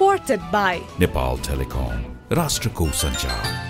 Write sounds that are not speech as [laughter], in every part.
supported by Nepal Telecom, Rashtrakuta Sanchar.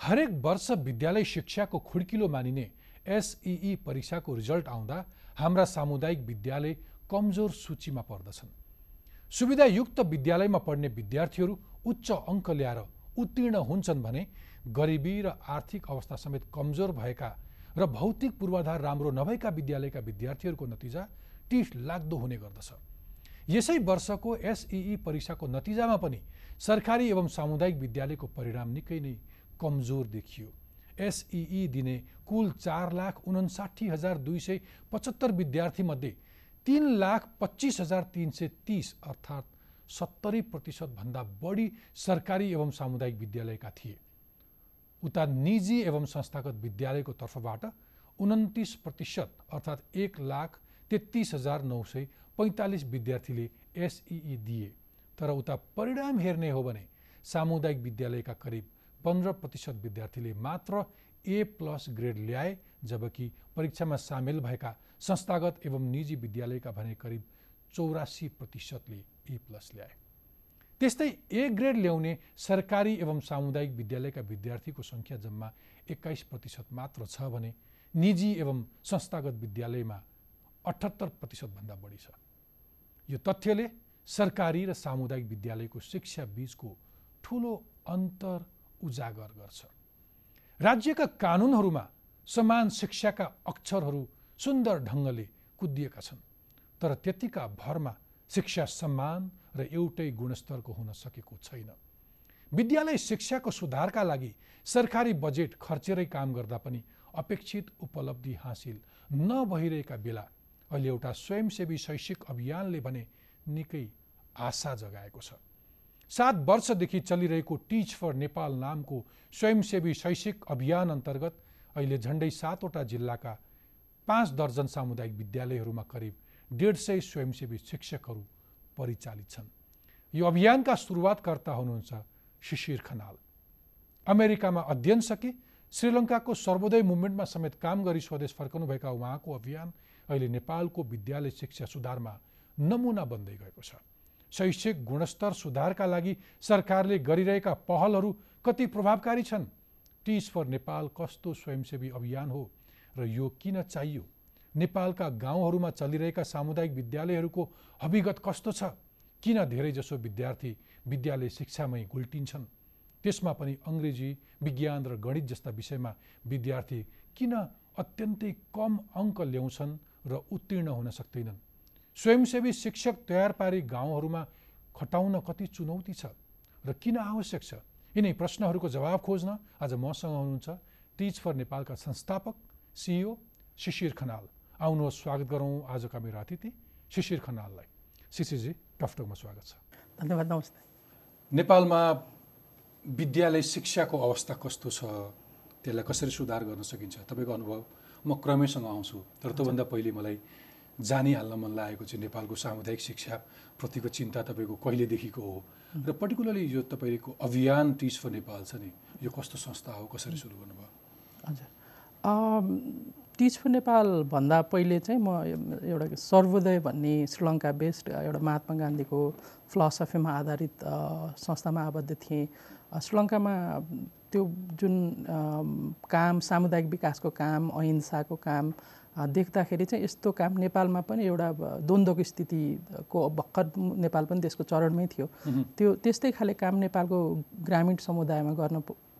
हरेक वर्ष विद्यालय शिक्षाको खुड्किलो मानिने एसइई परीक्षाको रिजल्ट आउँदा हाम्रा सामुदायिक विद्यालय कमजोर सूचीमा पर्दछन्। सुविधायुक्त विद्यालयमा पढ्ने विद्यार्थीहरू उच्च अङ्क ल्याएर उत्तीर्ण हुन्छन् भने गरिबी र आर्थिक अवस्था समेत कमजोर भएका र भौतिक पूर्वाधार राम्रो नभएका विद्यालयका विद्यार्थीहरूको नतिजा टिस लाग्दो हुने गर्दछ। यसै वर्षको एसइई परीक्षाको नतिजामा पनि सरकारी एवं सामुदायिक विद्यालयको परिणाम निकै नै कमजोर देखियो। एसइई दिने कुल चार लाख उन्साठी हजार दुई सय पचहत्तर विद्यार्थीमध्ये तिन लाख पच्चिस हजार तिन सय तिस अर्थात् सत्तरी प्रतिशतभन्दा बढी सरकारी एवं सामुदायिक विद्यालयका थिए। उता निजी एवं संस्थागत विद्यालयको तर्फबाट उन्तिस प्रतिशत अर्थात् एक लाख तेत्तिस हजार नौ सय पैँतालिस विद्यार्थीले एसइई दिए। तर उता परिणाम हेर्ने हो भने सामुदायिक विद्यालयका करिब पन्ध्र प्रतिशत विद्यार्थीले मात्र ए प्लस ग्रेड ल्याए जबकि परीक्षामा सामेल भएका संस्थागत एवं निजी विद्यालयका भने करिब चौरासी प्रतिशतले ए प्लस ल्याए। त्यस्तै ए ग्रेड ल्याउने सरकारी एवं सामुदायिक विद्यालयका विद्यार्थीको सङ्ख्या जम्मा एक्काइस प्रतिशत मात्र छ भने निजी एवं संस्थागत विद्यालयमा अठहत्तर प्रतिशतभन्दा बढी छ। यो तथ्यले सरकारी र सामुदायिक विद्यालयको शिक्षा बीचको ठुलो अन्तर उजागर गर्छ। राज्यका कानुनहरूमा समान शिक्षाका अक्षरहरू सुन्दर ढङ्गले कुदिएका छन् तर त्यतिका भरमा शिक्षा सम्मान र एउटै गुणस्तरको हुन सकेको छैन। विद्यालय शिक्षाको सुधारका लागि सरकारी बजेट खर्चेरै काम गर्दा पनि अपेक्षित उपलब्धि हासिल नभइरहेका बेला अहिले एउटा स्वयंसेवी शैक्षिक अभियानले भने निकै आशा जगाएको छ। सात वर्षदेखि चलिरहेको टिच फर नेपाल नामको स्वयंसेवी शैक्षिक अभियान अन्तर्गत अहिले झन्डै सातवटा जिल्लाका पाँच दर्जन सामुदायिक विद्यालयहरूमा करिब डेढ सय स्वयंसेवी शिक्षकहरू परिचालित छन्। यो अभियानका सुरुवातकर्ता हुनुहुन्छ शिशिर खनाल। अमेरिकामा अध्ययन सके श्रीलङ्काको सर्वोदय मुभमेन्टमा समेत काम गरी स्वदेश फर्कनुभएका उहाँको अभियान अहिले नेपालको विद्यालय शिक्षा सुधारमा नमुना बन्दै गएको छ। शैक्षिक गुणस्तर सुधारका लागि सरकारले गरिरहेका पहलहरू कति प्रभावकारी छन्? टिच फर नेपाल कस्तो स्वयंसेवी अभियान हो र यो किन चाहियो? नेपालका गाउँहरूमा चलिरहेका सामुदायिक विद्यालयहरूको अभिगत कस्तो छ? किन धेरैजसो विद्यार्थी विद्यालय शिक्षामै गुल्टिन्छन्? त्यसमा पनि अङ्ग्रेजी विज्ञान र गणित जस्ता विषयमा विद्यार्थी किन अत्यन्तै कम अङ्क ल्याउँछन् र उत्तीर्ण हुन सक्दैनन्? स्वयंसेवी शिक्षक तयार पारी गाउँहरूमा खटाउन कति चुनौती छ र किन आवश्यक छ? यिनै प्रश्नहरूको जवाब खोज्न आज मसँग हुनुहुन्छ टिच फर नेपालका संस्थापक सिइओ शिशिर खनाल। आउनुहोस् स्वागत गरौँ आजका मेरो अतिथि शिशिर खनाललाई। शिशिरजी टफटकमा स्वागत छ। धन्यवाद नमस्ते। नेपालमा विद्यालय शिक्षाको अवस्था कस्तो छ? त्यसलाई कसरी सुधार गर्न सकिन्छ? तपाईँको अनुभव म क्रमैसँग आउँछु। तर त्योभन्दा पहिले मलाई जानिहाल्न मन लागेको चाहिँ नेपालको सामुदायिक शिक्षा प्रतिको चिन्ता तपाईँको कहिलेदेखिको हो? र पर्टिकुलरली यो तपाईँको अभियान टिच फर नेपाल छ नि यो कस्तो संस्था हो कसरी सुरु गर्नुभयो? हजुर। टिच फर नेपाल भन्दा पहिले चाहिँ म एउटा सर्वोदय भन्ने श्रीलङ्का बेस्ड एउटा महात्मा गान्धीको फिलोसफीमा आधारित संस्थामा आबद्ध थिएँ। श्रीलङ्कामा त्यो जुन काम सामुदायिक विकासको काम अहिंसाको काम देख्दाखेरि चाहिँ यस्तो काम नेपालमा पनि एउटा द्वन्द्वको स्थितिको भर्खर नेपाल पनि त्यसको चरणमै थियो। त्यो त्यस्तै खाले काम नेपालको ग्रामीण समुदायमा गर्न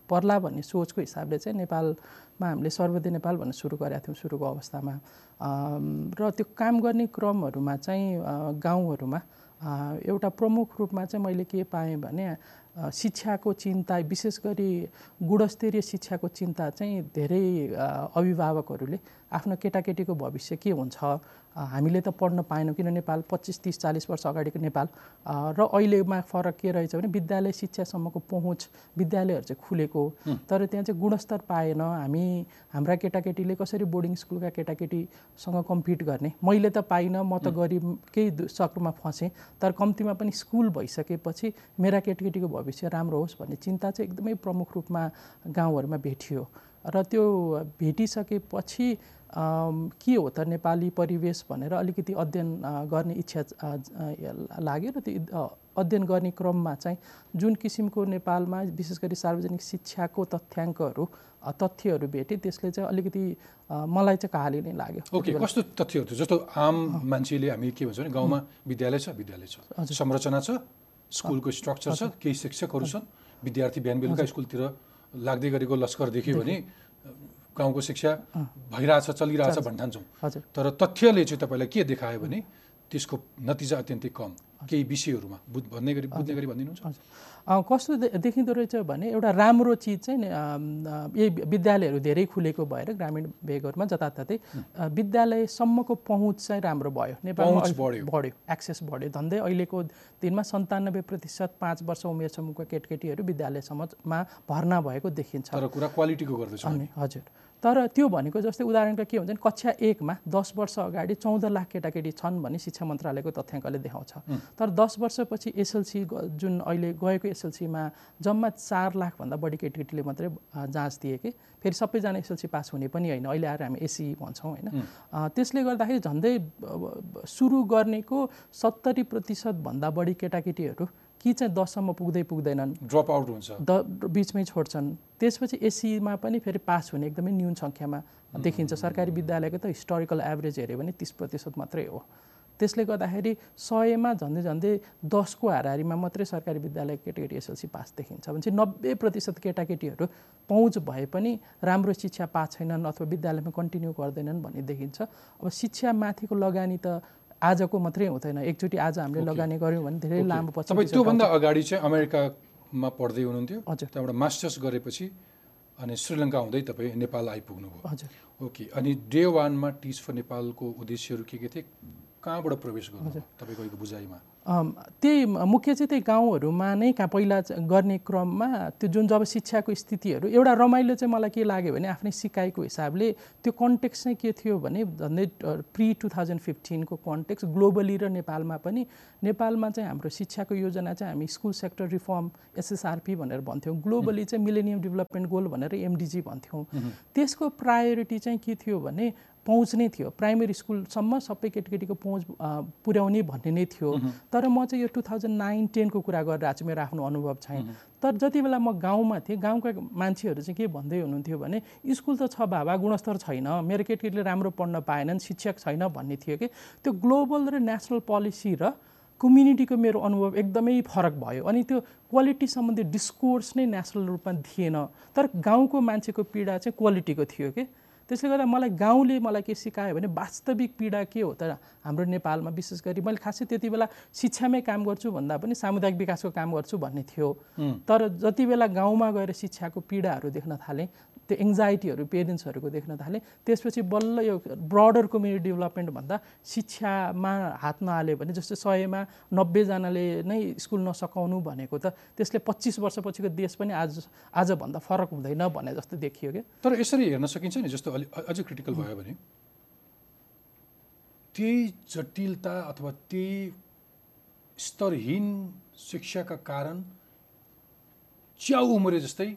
पर्ला भन्ने सोचको हिसाबले चाहिँ नेपालमा हामीले सर्वोदय नेपाल भन्ने सुरु गरेका थियौँ सुरुको अवस्थामा। र त्यो काम गर्ने क्रमहरूमा चाहिँ गाउँहरूमा एउटा प्रमुख रूपमा चाहिँ मैले के पाएँ भने शिक्षाको चिन्ता विशेष गरी गुणस्तरीय शिक्षाको चिन्ता चाहिँ धेरै अभिभावकहरूले आफ्नो केटाकेटीको भविष्य के हुन्छ? हामीले त पढ्न पाएनौँ किन नेपाल? पच्चिस तिस चालिस वर्ष अगाडिको नेपाल। र अहिलेमा फरक के रहेछ भने विद्यालय शिक्षासम्मको पहुँच विद्यालयहरू चाहिँ खुलेको। तर त्यहाँ चाहिँ गुणस्तर पाएन। हामी हाम्रा केटाकेटीले कसरी बोर्डिङ स्कुलका केटाकेटीसँग कम्पिट गर्ने? मैले त पाइनँ। म त गरिब केही चक्रमा फसेँ। तर कम्तीमा पनि स्कुल भइसकेपछि मेरा केटाकेटीको भविष्य राम्रो होस् भन्ने चिन्ता चाहिँ एकदमै प्रमुख रूपमा गाउँहरूमा भेटियो। र त्यो भेटिसकेपछि के हो त नेपाली परिवेश भनेर अलिकति अध्ययन गर्ने इच्छा लाग्यो र त्यो अध्ययन गर्ने क्रममा चाहिँ जुन किसिमको नेपालमा विशेष गरी सार्वजनिक शिक्षाको तथ्याङ्कहरू तथ्यहरू भेटेँ त्यसले चाहिँ अलिकति मलाई चाहिँ कहाली नै लाग्यो। ओके कस्तो तथ्यहरू थियो? जस्तो आम मान्छेले हामी के भन्छ भने गाउँमा विद्यालय छ विद्यालय छ। संरचना छ स्कुलको स्ट्रक्चर छ केही शिक्षकहरू छन्। विद्यार्थी बिहान बेलुका स्कुलतिर लाग्दै गरेको लस्कर देख्यो भने गाउँको शिक्षा भइरहेछ चलिरहेछ भन्ने ठान्छौँ हजुर। तर तथ्यले चाहिँ तपाईँलाई के देखायो भने त्यसको नतिजा अत्यन्तै कम। केही विषयहरूमा? बुझ भन्ने गरी बुझ्ने गरी भनिदिनुहुन्छ? कस्तो देखिँदो रहेछ भने एउटा राम्रो चिज चाहिँ यही विद्यालयहरू धेरै खुलेको भएर ग्रामीण भेगहरूमा जताततै विद्यालयसम्मको पहुँच चाहिँ राम्रो भयो। नेपालमा अहिले बढ्यो। एक्सेस बढ्यो। धन्दै अहिलेको दिनमा सन्तानब्बे प्रतिशत पाँच वर्ष उमेर समूहका केटकेटीहरू विद्यालयसम्ममा भर्ना भएको देखिन्छ। तर कुरा क्वालिटीको गर्दैछौँ। हजुर। तर त्यो भनेको जस्तै उदाहरणका के हुन्छ भने कक्षा एकमा दस वर्ष अगाडि चौध लाख केटाकेटी छन् भन्ने शिक्षा मन्त्रालयको तथ्याङ्कले देखाउँछ। तर दस वर्षपछि एसएलसी जुन अहिले गएको एसएलसीमा जम्मा चार लाखभन्दा बढी केटाकेटीले मात्रै जाँच दिए कि फेरि सबैजना एसएलसी पास हुने पनि होइन अहिले आएर हामी एसी भन्छौँ होइन। त्यसले गर्दाखेरि झन्डै सुरु गर्नेको सत्तरी प्रतिशतभन्दा बढी केटाकेटीहरू कि चाहिँ दससम्म पुग्दै पुग्दैनन्। ड्रप आउट हुन्छ। द बिचमै छोड्छन्। त्यसपछि एसीमा पनि फेरि पास हुने एकदमै न्यून सङ्ख्यामा देखिन्छ। सरकारी विद्यालयको त हिस्टोरिकल एभरेज हेऱ्यो भने तिस प्रतिशत मात्रै हो। त्यसले गर्दाखेरि सयमा झन्डै झन्डै दसको हाराहारीमा मात्रै सरकारी विद्यालय केटाकेटी एसएलसी पास देखिन्छ भने चाहिँ नब्बे प्रतिशत केटाकेटीहरू पहुँच भए पनि राम्रो शिक्षा पाएको छैनन् अथवा विद्यालयमा कन्टिन्यू गर्दैनन् भन्ने देखिन्छ। अब शिक्षा माथिको लगानी त आजको मात्रै हुँदैन। एकचोटि आज हामीले लगानी गऱ्यौँ भने धेरै लामो पछि तपाईँ त्योभन्दा अगाडि चाहिँ अमेरिकामा पढ्दै हुनुहुन्थ्यो। हजुर। त्यहाँबाट मास्टर्स गरेपछि अनि श्रीलङ्का हुँदै तपाईँ नेपाल आइपुग्नुभयो। हजुर। ओके अनि डे वानमा टिच फर नेपालको उद्देश्यहरू के के थिए? कहाँबाट प्रवेश गर्नु तपाईँको बुझाइमा। त्यही मुख्य चाहिँ त्यही गाउँहरूमा नै कहाँ पहिला गर्ने क्रममा त्यो जुन जब शिक्षाको स्थितिहरू एउटा रमाइलो चाहिँ मलाई के लाग्यो भने आफ्नै सिकाइको हिसाबले त्यो कन्टेक्स्ट चाहिँ के थियो भने झन्डै प्रि टु थाउजन्ड फिफ्टिनको कन्टेक्स्ट ग्लोबली र नेपालमा पनि नेपालमा चाहिँ हाम्रो शिक्षाको योजना चाहिँ हामी स्कुल सेक्टर रिफर्म एसएसआरपी भनेर भन्थ्यौँ। ग्लोबली चाहिँ मिलेनियम डेभलपमेन्ट गोल भनेर एमडिजी भन्थ्यौँ। त्यसको प्रायोरिटी चाहिँ के थियो भने पहुँच नै थियो। प्राइमेरी स्कुलसम्म सबै केटाकेटीको पहुँच पुर्याउने भन्ने नै थियो। तर म चाहिँ यो टु थाउजन्ड नाइन टेनको कुरा गरिरहेको छु मेरो आफ्नो अनुभव चाहिँ तर जति बेला म गाउँमा थिएँ गाउँका मान्छेहरू चाहिँ के भन्दै हुनुहुन्थ्यो भने स्कुल त छ बाबा गुणस्तर छैन। मेरो केटाकेटीले राम्रो पढ्न पाएनन् शिक्षक छैन भन्ने थियो कि। त्यो ग्लोबल र नेसनल पोलिसी र कम्युनिटीको मेरो अनुभव एकदमै फरक भयो। अनि त्यो क्वालिटी सम्बन्धी डिस्कोर्स नै नेसनल रूपमा थिएन। तर गाउँको मान्छेको पीडा चाहिँ क्वालिटीको थियो कि। त्यसले गर्दा मलाई गाउँले मलाई के सिकायो भने वास्तविक पीडा के हो? त हाम्रो नेपालमा विशेष गरी मैले खासै त्यति बेला शिक्षामै काम गर्छु भन्दा पनि सामुदायिक विकासको काम गर्छु भन्ने थियो। तर जति बेला गाउँमा गएर शिक्षाको पीडाहरू देख्न थालेँ त्यो एङ्जाइटीहरू पेरेन्ट्सहरूको देख्न थालेँ। त्यसपछि बल्ल यो ब्रडर कम्युनिटी डेभलपमेन्ट भन्दा शिक्षामा हात नहाल्यो भने जस्तो सयमा नब्बेजनाले नै स्कुल नसकाउनु भनेको त त्यसले पच्चिस वर्षपछिको देश पनि आज आजभन्दा फरक हुँदैन भने जस्तो देखियो क्या। तर यसरी हेर्न सकिन्छ नि जस्तो अलि अझ क्रिटिकल भयो भने। त्यही जटिलता अथवा त्यही स्तरहीन शिक्षाका कारण च्याउ उम्रे जस्तै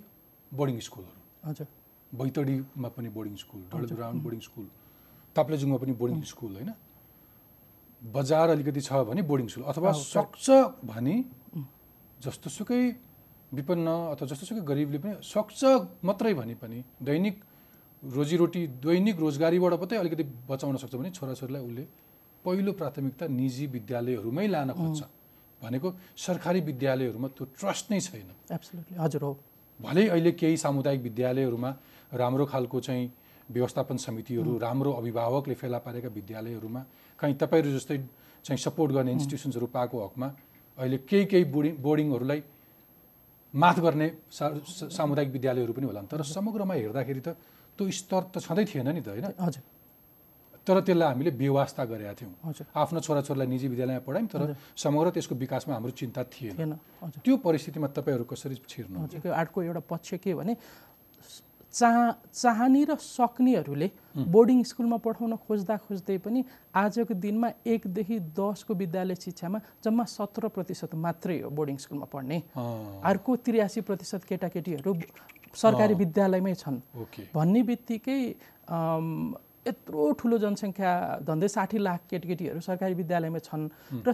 बोर्डिङ स्कुलहरू हजुर। बैतडीमा पनि बोर्डिङ स्कुल डडेलधुरामा बोर्डिङ स्कुल ताप्लेजुङमा पनि बोर्डिङ स्कुल होइन? बजार अलिकति छ भने बोर्डिङ स्कुल अथवा सक्छ भने जस्तोसुकै विपन्न अथवा जस्तोसुकै गरिबले पनि सक्छ मात्रै भने पनि दैनिक रोजीरोटी दैनिक रोजगारीबाट मात्रै अलिकति बचाउन सक्छ भने छोराछोरीलाई उसले पहिलो प्राथमिकता निजी विद्यालयहरूमै लान खोज्छ। भनेको सरकारी विद्यालयहरूमा त्यो ट्रस्ट नै छैन। एब्सोल्युटली हजुर हो। भलै अहिले केही सामुदायिक विद्यालयहरूमा राम्रो खालको चाहिँ व्यवस्थापन समितिहरू राम्रो अभिभावकले फेला पारेका विद्यालयहरूमा कहीँ तपाईँहरू जस्तै चाहिँ सपोर्ट गर्ने इन्स्टिट्युसन्सहरू पाएको हकमा अहिले केही केही बोर्डिङ बोर्डिङहरूलाई माथ गर्ने सा सामुदायिक विद्यालयहरू पनि होला तर समग्रमा हेर्दाखेरि त त्यो स्तर त छँदै थिएन नि त होइन? हजुर। तर त्यसलाई हामीले बेवास्ता गरेका थियौँ। आफ्नो छोराछोरीलाई निजी विद्यालयमा पढायौँ तर। समग्र त्यसको विकासमा हाम्रो चिन्ता थिएन। त्यो परिस्थितिमा तपाईँहरू कसरी छिर्नु आर्टको एउटा पक्ष के भने चाह चाहने र सक्नेहरूले बोर्डिङ स्कुलमा पठाउन खोज्दा खोज्दै पनि आजको दिनमा एकदेखि दसको विद्यालय शिक्षामा जम्मा सत्र प्रतिशत मात्रै हो बोर्डिङ स्कुलमा पढ्ने। अर्को त्रियासी प्रतिशत केटाकेटीहरू सरकारी विद्यालयमै छन्। भन्ने बित्तिकै यत्रो ठुलो जनसङ्ख्या झन्डै साठी लाख केटकेटीहरू सरकारी विद्यालयमा छन्। र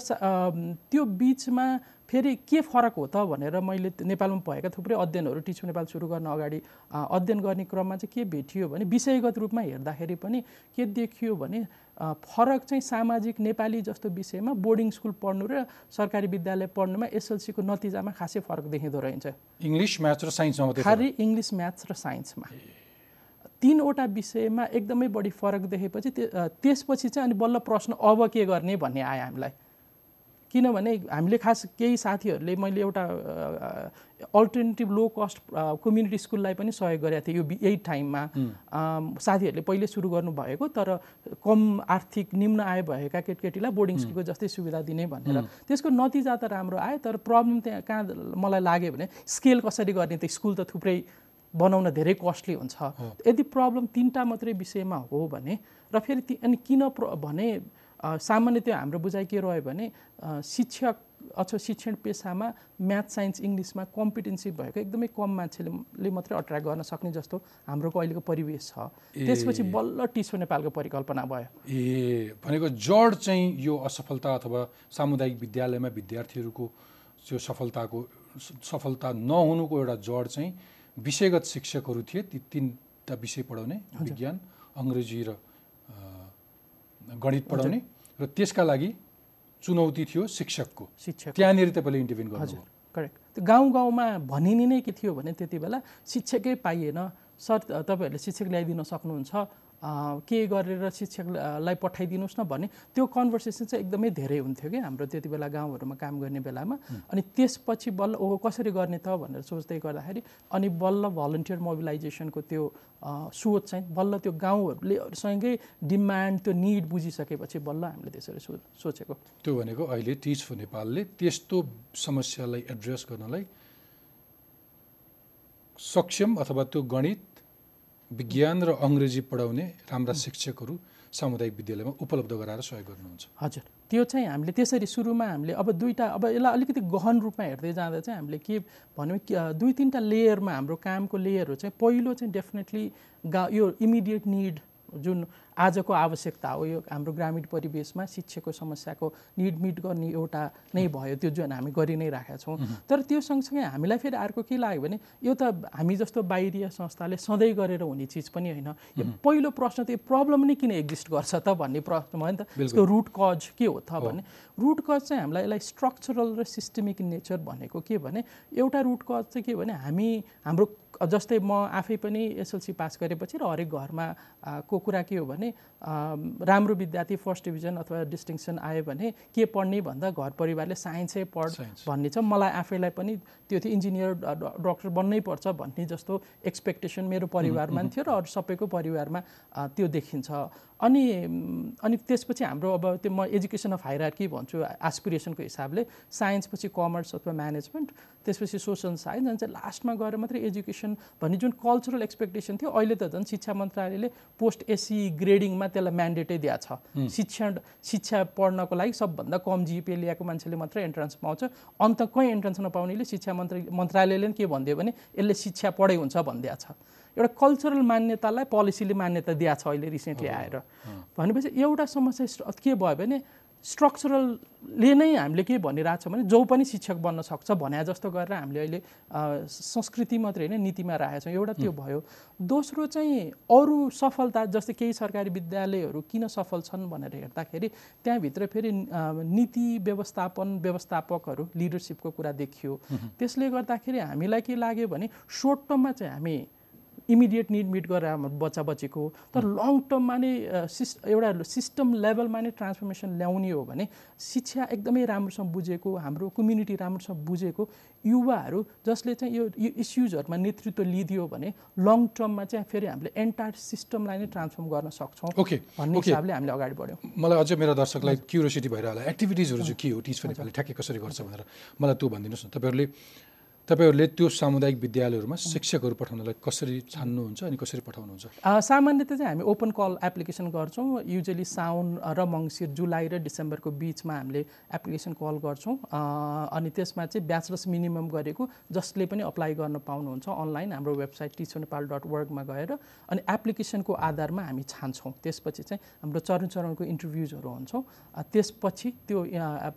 त्यो बिचमा फेरि के फरक हो त भनेर मैले नेपालमा भएका थुप्रै अध्ययनहरू टिचु नेपाल सुरु गर्न अगाडि अध्ययन गर्ने क्रममा चाहिँ के भेटियो भने विषयगत रूपमा हेर्दाखेरि पनि के देखियो भने फरक चाहिँ सामाजिक नेपाली जस्तो विषयमा बोर्डिङ स्कुल पढ्नु र सरकारी विद्यालय पढ्नुमा एसएलसीको नतिजामा खासै फरक देखिँदो रहेछ। इङ्ग्लिस म्याथ र साइन्समा खालि इङ्ग्लिस म्याथ्स र साइन्समा। तिनवटा विषयमा एकदमै बढी फरक देखेपछि त्यो त्यसपछि चाहिँ अनि बल्ल प्रश्न अब के गर्ने भन्ने आयो हामीलाई। किनभने हामीले खास केही साथीहरूले मैले एउटा अल्टरनेटिभ लो कस्ट कम्युनिटी स्कुललाई पनि सहयोग गरेको थिएँ यो यही टाइममा। साथीहरूले पहिले सुरु गर्नुभएको तर कम आर्थिक निम्न आय भएका केटकेटीलाई बोर्डिङ स्कुलको जस्तै सुविधा दिने भनेर। त्यसको नतिजा त राम्रो आयो तर प्रब्लम त्यहाँ कहाँ मलाई लाग्यो भने स्केल कसरी गर्ने त स्कुल त थुप्रै बनाउन धेरै कस्टली हुन्छ। यदि प्रब्लम तिनवटा मात्रै विषयमा हो भने र फेरि अनि किन प्र भने सामान्यतया हाम्रो बुझाइ के रह्यो भने शिक्षक अथवा शिक्षण पेसामा म्याथ साइन्स इङ्ग्लिसमा कम्पिटेन्सी भएको एकदमै कम मान्छेले मात्रै अट्र्याक्ट गर्न सक्ने जस्तो हाम्रोको अहिलेको परिवेश छ। त्यसपछि बल्ल टिसो नेपालको परिकल्पना भयो। ए भनेको जड चाहिँ यो असफलता अथवा सामुदायिक विद्यालयमा विद्यार्थीहरूको त्यो सफलताको सफलता नहुनुको एउटा जड चाहिँ विषयगत शिक्षकहरू थिए ती तिनवटा विषय पढाउने विज्ञान अङ्ग्रेजी र गणित पढाउने र त्यसका लागि चुनौती थियो शिक्षकको। शिक्षक त्यहाँनिर तपाईँले इन्टरभ्युन हजुर गर्नुभयो करेक्ट त्यो गाउँ गाउँमा भनिने नै के थियो भने त्यति बेला शिक्षकै पाइएन। सर तपाईँहरूले शिक्षक ल्याइदिन सक्नुहुन्छ। के गरेर शिक्षकलाई पठाइदिनुहोस् न भन्ने। त्यो कन्भर्सेसन चाहिँ एकदमै धेरै हुन्थ्यो कि हाम्रो त्यति बेला गाउँहरूमा काम गर्ने बेलामा। अनि त्यसपछि बल्ल ओहो कसरी गर्ने त भनेर सोच्दै गर्दाखेरि अनि बल्ल भलन्टियर मोबिलाइजेसनको त्यो सोच चाहिँ बल्ल त्यो गाउँहरूले सँगै डिमान्ड त्यो निड बुझिसकेपछि बल्ल हामीले त्यसरी सो सोचेको। त्यो भनेको अहिले टिच नेपालले त्यस्तो समस्यालाई एड्रेस गर्नलाई सक्षम अथवा त्यो गणित विज्ञान र अङ्ग्रेजी पढाउने राम्रा शिक्षकहरू सामुदायिक विद्यालयमा उपलब्ध गराएर सहयोग गर्नुहुन्छ। हजुर। त्यो चाहिँ हामीले त्यसरी सुरुमा हामीले अब दुईवटा अब यसलाई अलिकति गहन रूपमा हेर्दै जाँदा चाहिँ हामीले के भन्यौँ दुई तिनवटा लेयरमा हाम्रो कामको लेयरहरू चाहिँ पहिलो चाहिँ डेफिनेटली गा यो इमिडिएट निड जुन आजको आवश्यकता हो यो हाम्रो ग्रामीण परिवेशमा शिक्षाको समस्याको निड मिट गर्ने एउटा नै भयो त्यो जुन हामी गरि नै राखेका छौँ। तर त्यो सँगसँगै हामीलाई फेरि अर्को के लाग्यो भने यो त हामी जस्तो बाहिरीय संस्थाले सधैँ गरेर हुने चिज पनि होइन। यो पहिलो प्रश्न त यो प्रब्लम नै किन एक्जिस्ट गर्छ त भन्ने प्रश्न भयो नि त। यसको रुट कज के हो त भने रुट कज चाहिँ हामीलाई यसलाई स्ट्रक्चरल र सिस्टमिक नेचर भनेको के भने एउटा रुट कज चाहिँ के भने हामी हाम्रो जस्तै म आफै पनि एसएलसी पास गरेपछि र हरेक घरमा को कुरा के हो भने राम्रो विद्यार्थी फर्स्ट डिभिजन अथवा डिस्टिङसन आयो भने के पढ्ने भन्दा घर परिवारले साइन्सै पढ। भन्ने छ। मलाई आफैलाई पनि त्यो थियो। इन्जिनियर डक्टर बन्नै पर्छ भन्ने जस्तो एक्सपेक्टेसन मेरो परिवारमा पनि थियो र अरू सबैको परिवारमा त्यो देखिन्छ। अनि अनि त्यसपछि हाम्रो अब त्यो म एजुकेसन अफ हायरार्की भन्छु एसपिरेसनको हिसाबले। साइन्सपछि कमर्स अथवा म्यानेजमेन्ट त्यसपछि सोसल साइन्स अनि चाहिँ लास्टमा गएर मात्रै एजुकेसन भन्ने जुन कल्चरल एक्सपेक्टेसन थियो अहिले त झन् शिक्षा मन्त्रालयले पोस्ट एससी ग्रेडिङमा त्यसलाई म्यान्डेटै दिएको छ। शिक्षण शिक्षा पढ्नको लागि सबभन्दा कम जिपिए ल्याएको मान्छेले मात्रै एन्ट्रान्स पाउँछ। अन्त कहीँ एन्ट्रान्स नपाउनेले शिक्षा मन्त्री मन्त्रालयले के भनिदियो भने यसले शिक्षा पढाइ हुन्छ भनिदिएको छ। एउटा कल्चरल मान्यतालाई पोलिसीले मान्यता दिएको छ अहिले रिसेन्टली आएर। भनेपछि एउटा समस्या के भयो भने स्ट्रक्चरलले नै हामीले के भनिरहेको छ भने जो पनि शिक्षक बन्न सक्छ भने जस्तो गरेर हामीले अहिले संस्कृति मात्रै होइन नीतिमा राखेका छौँ। एउटा त्यो भयो। दोस्रो चाहिँ अरू सफलता जस्तै केही सरकारी विद्यालयहरू किन सफल छन् भनेर हेर्दाखेरि त्यहाँभित्र फेरि नीति व्यवस्थापन व्यवस्थापकहरू लिडरसिपको कुरा देखियो। त्यसले गर्दाखेरि हामीलाई के लाग्यो भने सर्ट टर्ममा चाहिँ हामी इमिडिएट निड मिट गरेर हाम्रो बच्चा बच्चीको तर लङ टर्ममा नै सिस एउटा सिस्टम लेभलमा नै ट्रान्सफर्मेसन ल्याउने हो भने शिक्षा एकदमै राम्रोसँग बुझेको हाम्रो कम्युनिटी राम्रोसँग बुझेको युवाहरू जसले चाहिँ यो यो इस्युजहरूमा नेतृत्व लिइदियो भने लङ टर्ममा चाहिँ फेरि हामीले एन्टायर सिस्टमलाई नै ट्रान्सफर्म गर्न सक्छौँ ओके भन्ने हिसाबले हामीले अगाडि बढ्यौँ। मलाई अझै मेरो दर्शकलाई क्युरियोसिटी भइरह होला एक्टिभिटिजहरू चाहिँ के हो? टिच नेपाली ठ्याक्कै कसरी गर्छ भनेर मलाई त्यो भनिदिनुहोस् न। तपाईँहरूले तपाईँहरूले त्यो सामुदायिक विद्यालयहरूमा शिक्षकहरू पठाउनलाई कसरी छान्नुहुन्छ अनि कसरी पठाउनुहुन्छ? सामान्यतः चाहिँ हामी ओपन कल एप्लिकेसन गर्छौँ। युजली साउन र मङ्सिर जुलाई र डिसेम्बरको बिचमा हामीले एप्लिकेसन कल गर्छौँ। अनि त्यसमा चाहिँ ब्याचलर्स मिनिमम गरेको जसले पनि अप्लाई गर्न पाउनुहुन्छ अनलाइन हाम्रो वेबसाइट टिचर नेपाल डट वर्कमा गएर। अनि एप्लिकेसनको आधारमा हामी छान्छौँ। त्यसपछि चाहिँ हाम्रो चरण चरणको इन्टरभ्युजहरू हुन्छौँ। त्यसपछि त्यो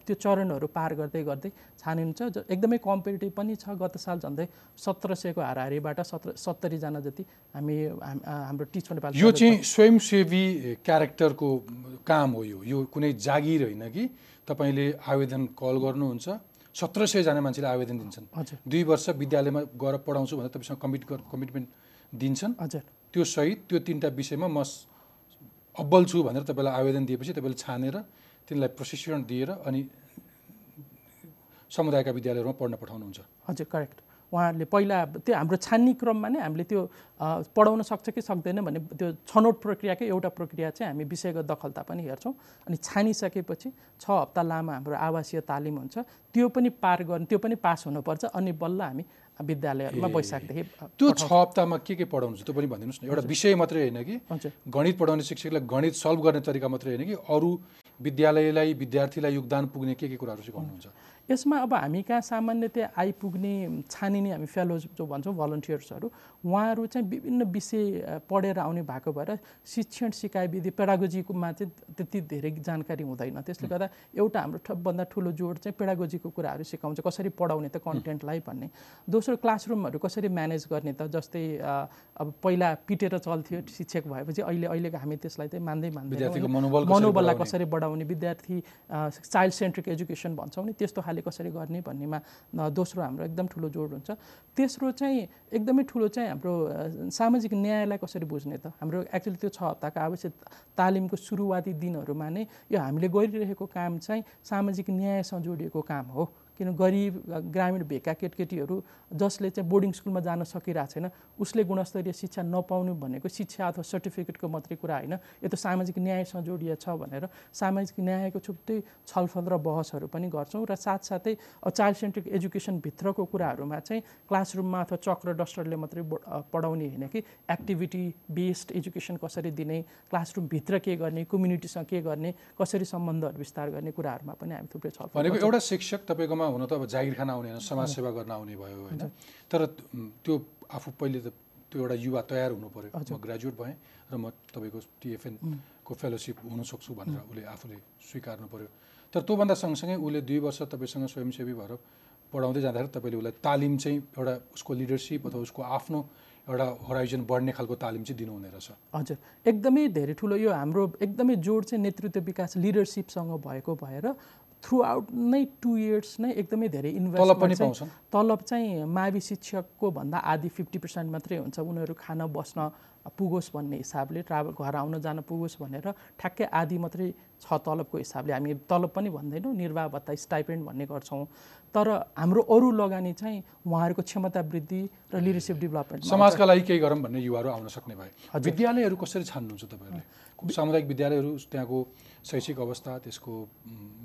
त्यो चरणहरू पार गर्दै गर्दै छानिन्छ। एकदमै कम्पिटेटिभ पनि छ। गत साल झन्डै सत्र सयको हाराहारीबाट सत्र सत्तरीजना जति हामी हाम्रो टिच नेपाल यो चाहिँ स्वयंसेवी क्यारेक्टरको काम हो यो। यो कुनै जागिर होइन कि तपाईँले आवेदन कल गर्नुहुन्छ सत्र सयजना मान्छेले आवेदन दिन्छन्। हजुर। दुई वर्ष विद्यालयमा गएर पढाउँछु भनेर तपाईँसँग कमिट कमिटमेन्ट दिन्छन्। हजुर। त्यो सहित त्यो तिनवटा विषयमा म अब्बल छु भनेर तपाईँलाई आवेदन दिएपछि तपाईँले छानेर तिनलाई प्रशिक्षण दिएर अनि समुदायका विद्यालयहरूमा पढ्न पठाउनुहुन्छ। हजुर करेक्ट उहाँहरूले पहिला त्यो हाम्रो छान्ने क्रममा नै हामीले त्यो पढाउन सक्छ कि सक्दैन भन्ने त्यो छनौट प्रक्रियाकै एउटा प्रक्रिया चाहिँ हामी विषयगत दखलता पनि हेर्छौँ। अनि छानिसकेपछि छ हप्ता लामो हाम्रो आवासीय तालिम हुन्छ। त्यो पनि पार गर्ने त्यो पनि पास हुनुपर्छ। अनि बल्ल हामी विद्यालयहरूमा वैशाखदेखि अ, त्यो छ हप्तामा के के पढाउनुहुन्छ त्यो पनि भनिदिनुहोस् न। एउटा विषय मात्रै होइन कि? गणित पढाउने शिक्षकलाई गणित सल्भ गर्ने तरिका मात्रै होइन कि? अरू विद्यालयलाई विद्यार्थीलाई योगदान पुग्ने के के कुराहरू सिकाउनुहुन्छ यसमा अब हामी कहाँ सामान्यतया आइपुग्ने छानिने हामी फेलोज जो भन्छौँ भलन्टियर्सहरू उहाँहरू चाहिँ विभिन्न विषय पढेर आउने भएको भएर शिक्षण सिकाइ विधि पेडागोजीकोमा चाहिँ त्यति धेरै जानकारी हुँदैन। त्यसले गर्दा एउटा हाम्रो सबभन्दा ठुलो जोड चाहिँ पेडागोजीको कुराहरू सिकाउँछ। कसरी पढाउने त कन्टेन्टलाई भन्ने। दोस्रो क्लासरुमहरू कसरी म्यानेज गर्ने त जस्तै अब पहिला पिटेर चल्थ्यो शिक्षक भएपछि अहिले अहिलेको हामी त्यसलाई चाहिँ मान्दै कसरी मनोबललाई? कसरी बढाउने? विद्यार्थी चाइल्ड सेन्ट्रिक एजुकेसन भन्छौँ नि त्यस्तो खाले कसरी गर्ने भन्नेमा दोस्रो हाम्रो एकदम ठुलो जोड हुन्छ। तेस्रो चाहिँ एकदमै ठुलो चाहिँ हाम्रो सामाजिक न्यायलाई कसरी बुझ्ने त? हाम्रो एक्चुअली त्यो छ हप्ताको आवश्यक तालिमको सुरुवाती दिनहरूमा नै यो हामीले गरिरहेको काम चाहिँ सामाजिक न्यायसँग जोडिएको काम हो। किन गरिब ग्रामीण भेगका केटकेटीहरू जसले चाहिँ बोर्डिङ स्कुलमा जान सकिरहेको छैन उसले गुणस्तरीय शिक्षा नपाउनु भनेको शिक्षा अथवा सर्टिफिकेटको मात्रै कुरा होइन यो त सामाजिक न्यायसँग जोडिएको छ भनेर सामाजिक न्यायको छुट्टै छलफल र बहसहरू पनि गर्छौँ र साथसाथै चाइल्ड सेन्ट्रिक एजुकेसनभित्रको कुराहरूमा चाहिँ क्लासरुममा अथवा चक्र डस्टरले मात्रै पढाउने होइन कि एक्टिभिटी बेस्ड एजुकेसन कसरी दिने क्लासरुमभित्र के गर्ने कम्युनिटीसँग के गर्ने कसरी सम्बन्धहरू विस्तार गर्ने कुराहरूमा पनि हामी थुप्रै छलफल भनेको। एउटा शिक्षक तपाईँकोमा हुन त अब जागिर खान आउने होइन समाज सेवा गर्न आउने भयो होइन। तर त्यो आफू पहिले त त्यो एउटा युवा तयार हुनु पऱ्यो म ग्रेजुएट भएँ र म तपाईँको टिएफएनको फेलोसिप हुन सक्छु भनेर उसले आफूले स्वीकार्नु पऱ्यो तर त्योभन्दा सँगसँगै उसले दुई वर्ष तपाईँसँग स्वयंसेवी भएर पढाउँदै जाँदाखेरि तपाईँले उसलाई तालिम चाहिँ एउटा उसको लिडरसिप अथवा उसको आफ्नो एउटा होराइजन बढ्ने खालको तालिम चाहिँ दिनुहुने रहेछ। हजुर। एकदमै धेरै ठुलो यो हाम्रो एकदमै जोड चाहिँ नेतृत्व विकास लिडरसिपसँग भएको भएर थ्रु आउट नै टु इयर्स नै एकदमै धेरै पाउँछन्। तलब चाहिँ मावि शिक्षकको भन्दा आधी फिफ्टी पर्सेन्ट मात्रै हुन्छ। उनीहरू खान बस्न पुगोस् भन्ने हिसाबले ट्राभल घर आउन जान पुगोस् भनेर ठ्याक्कै आधी मात्रै छ तलबको हिसाबले हामी तलब पनि भन्दैनौँ निर्वाह भत्ता स्टाइपेन्ड भन्ने गर्छौँ। तर हाम्रो अरू लगानी चाहिँ उहाँहरूको क्षमता वृद्धि र लिडरसिप डेभलपमेन्ट समाजका लागि केही गरौँ भन्ने युवाहरू आउन सक्ने भए। विद्यालयहरू कसरी छान्नुहुन्छ तपाईँहरूले? सामुदायिक विद्यालयहरू त्यहाँको शैक्षिक अवस्था त्यसको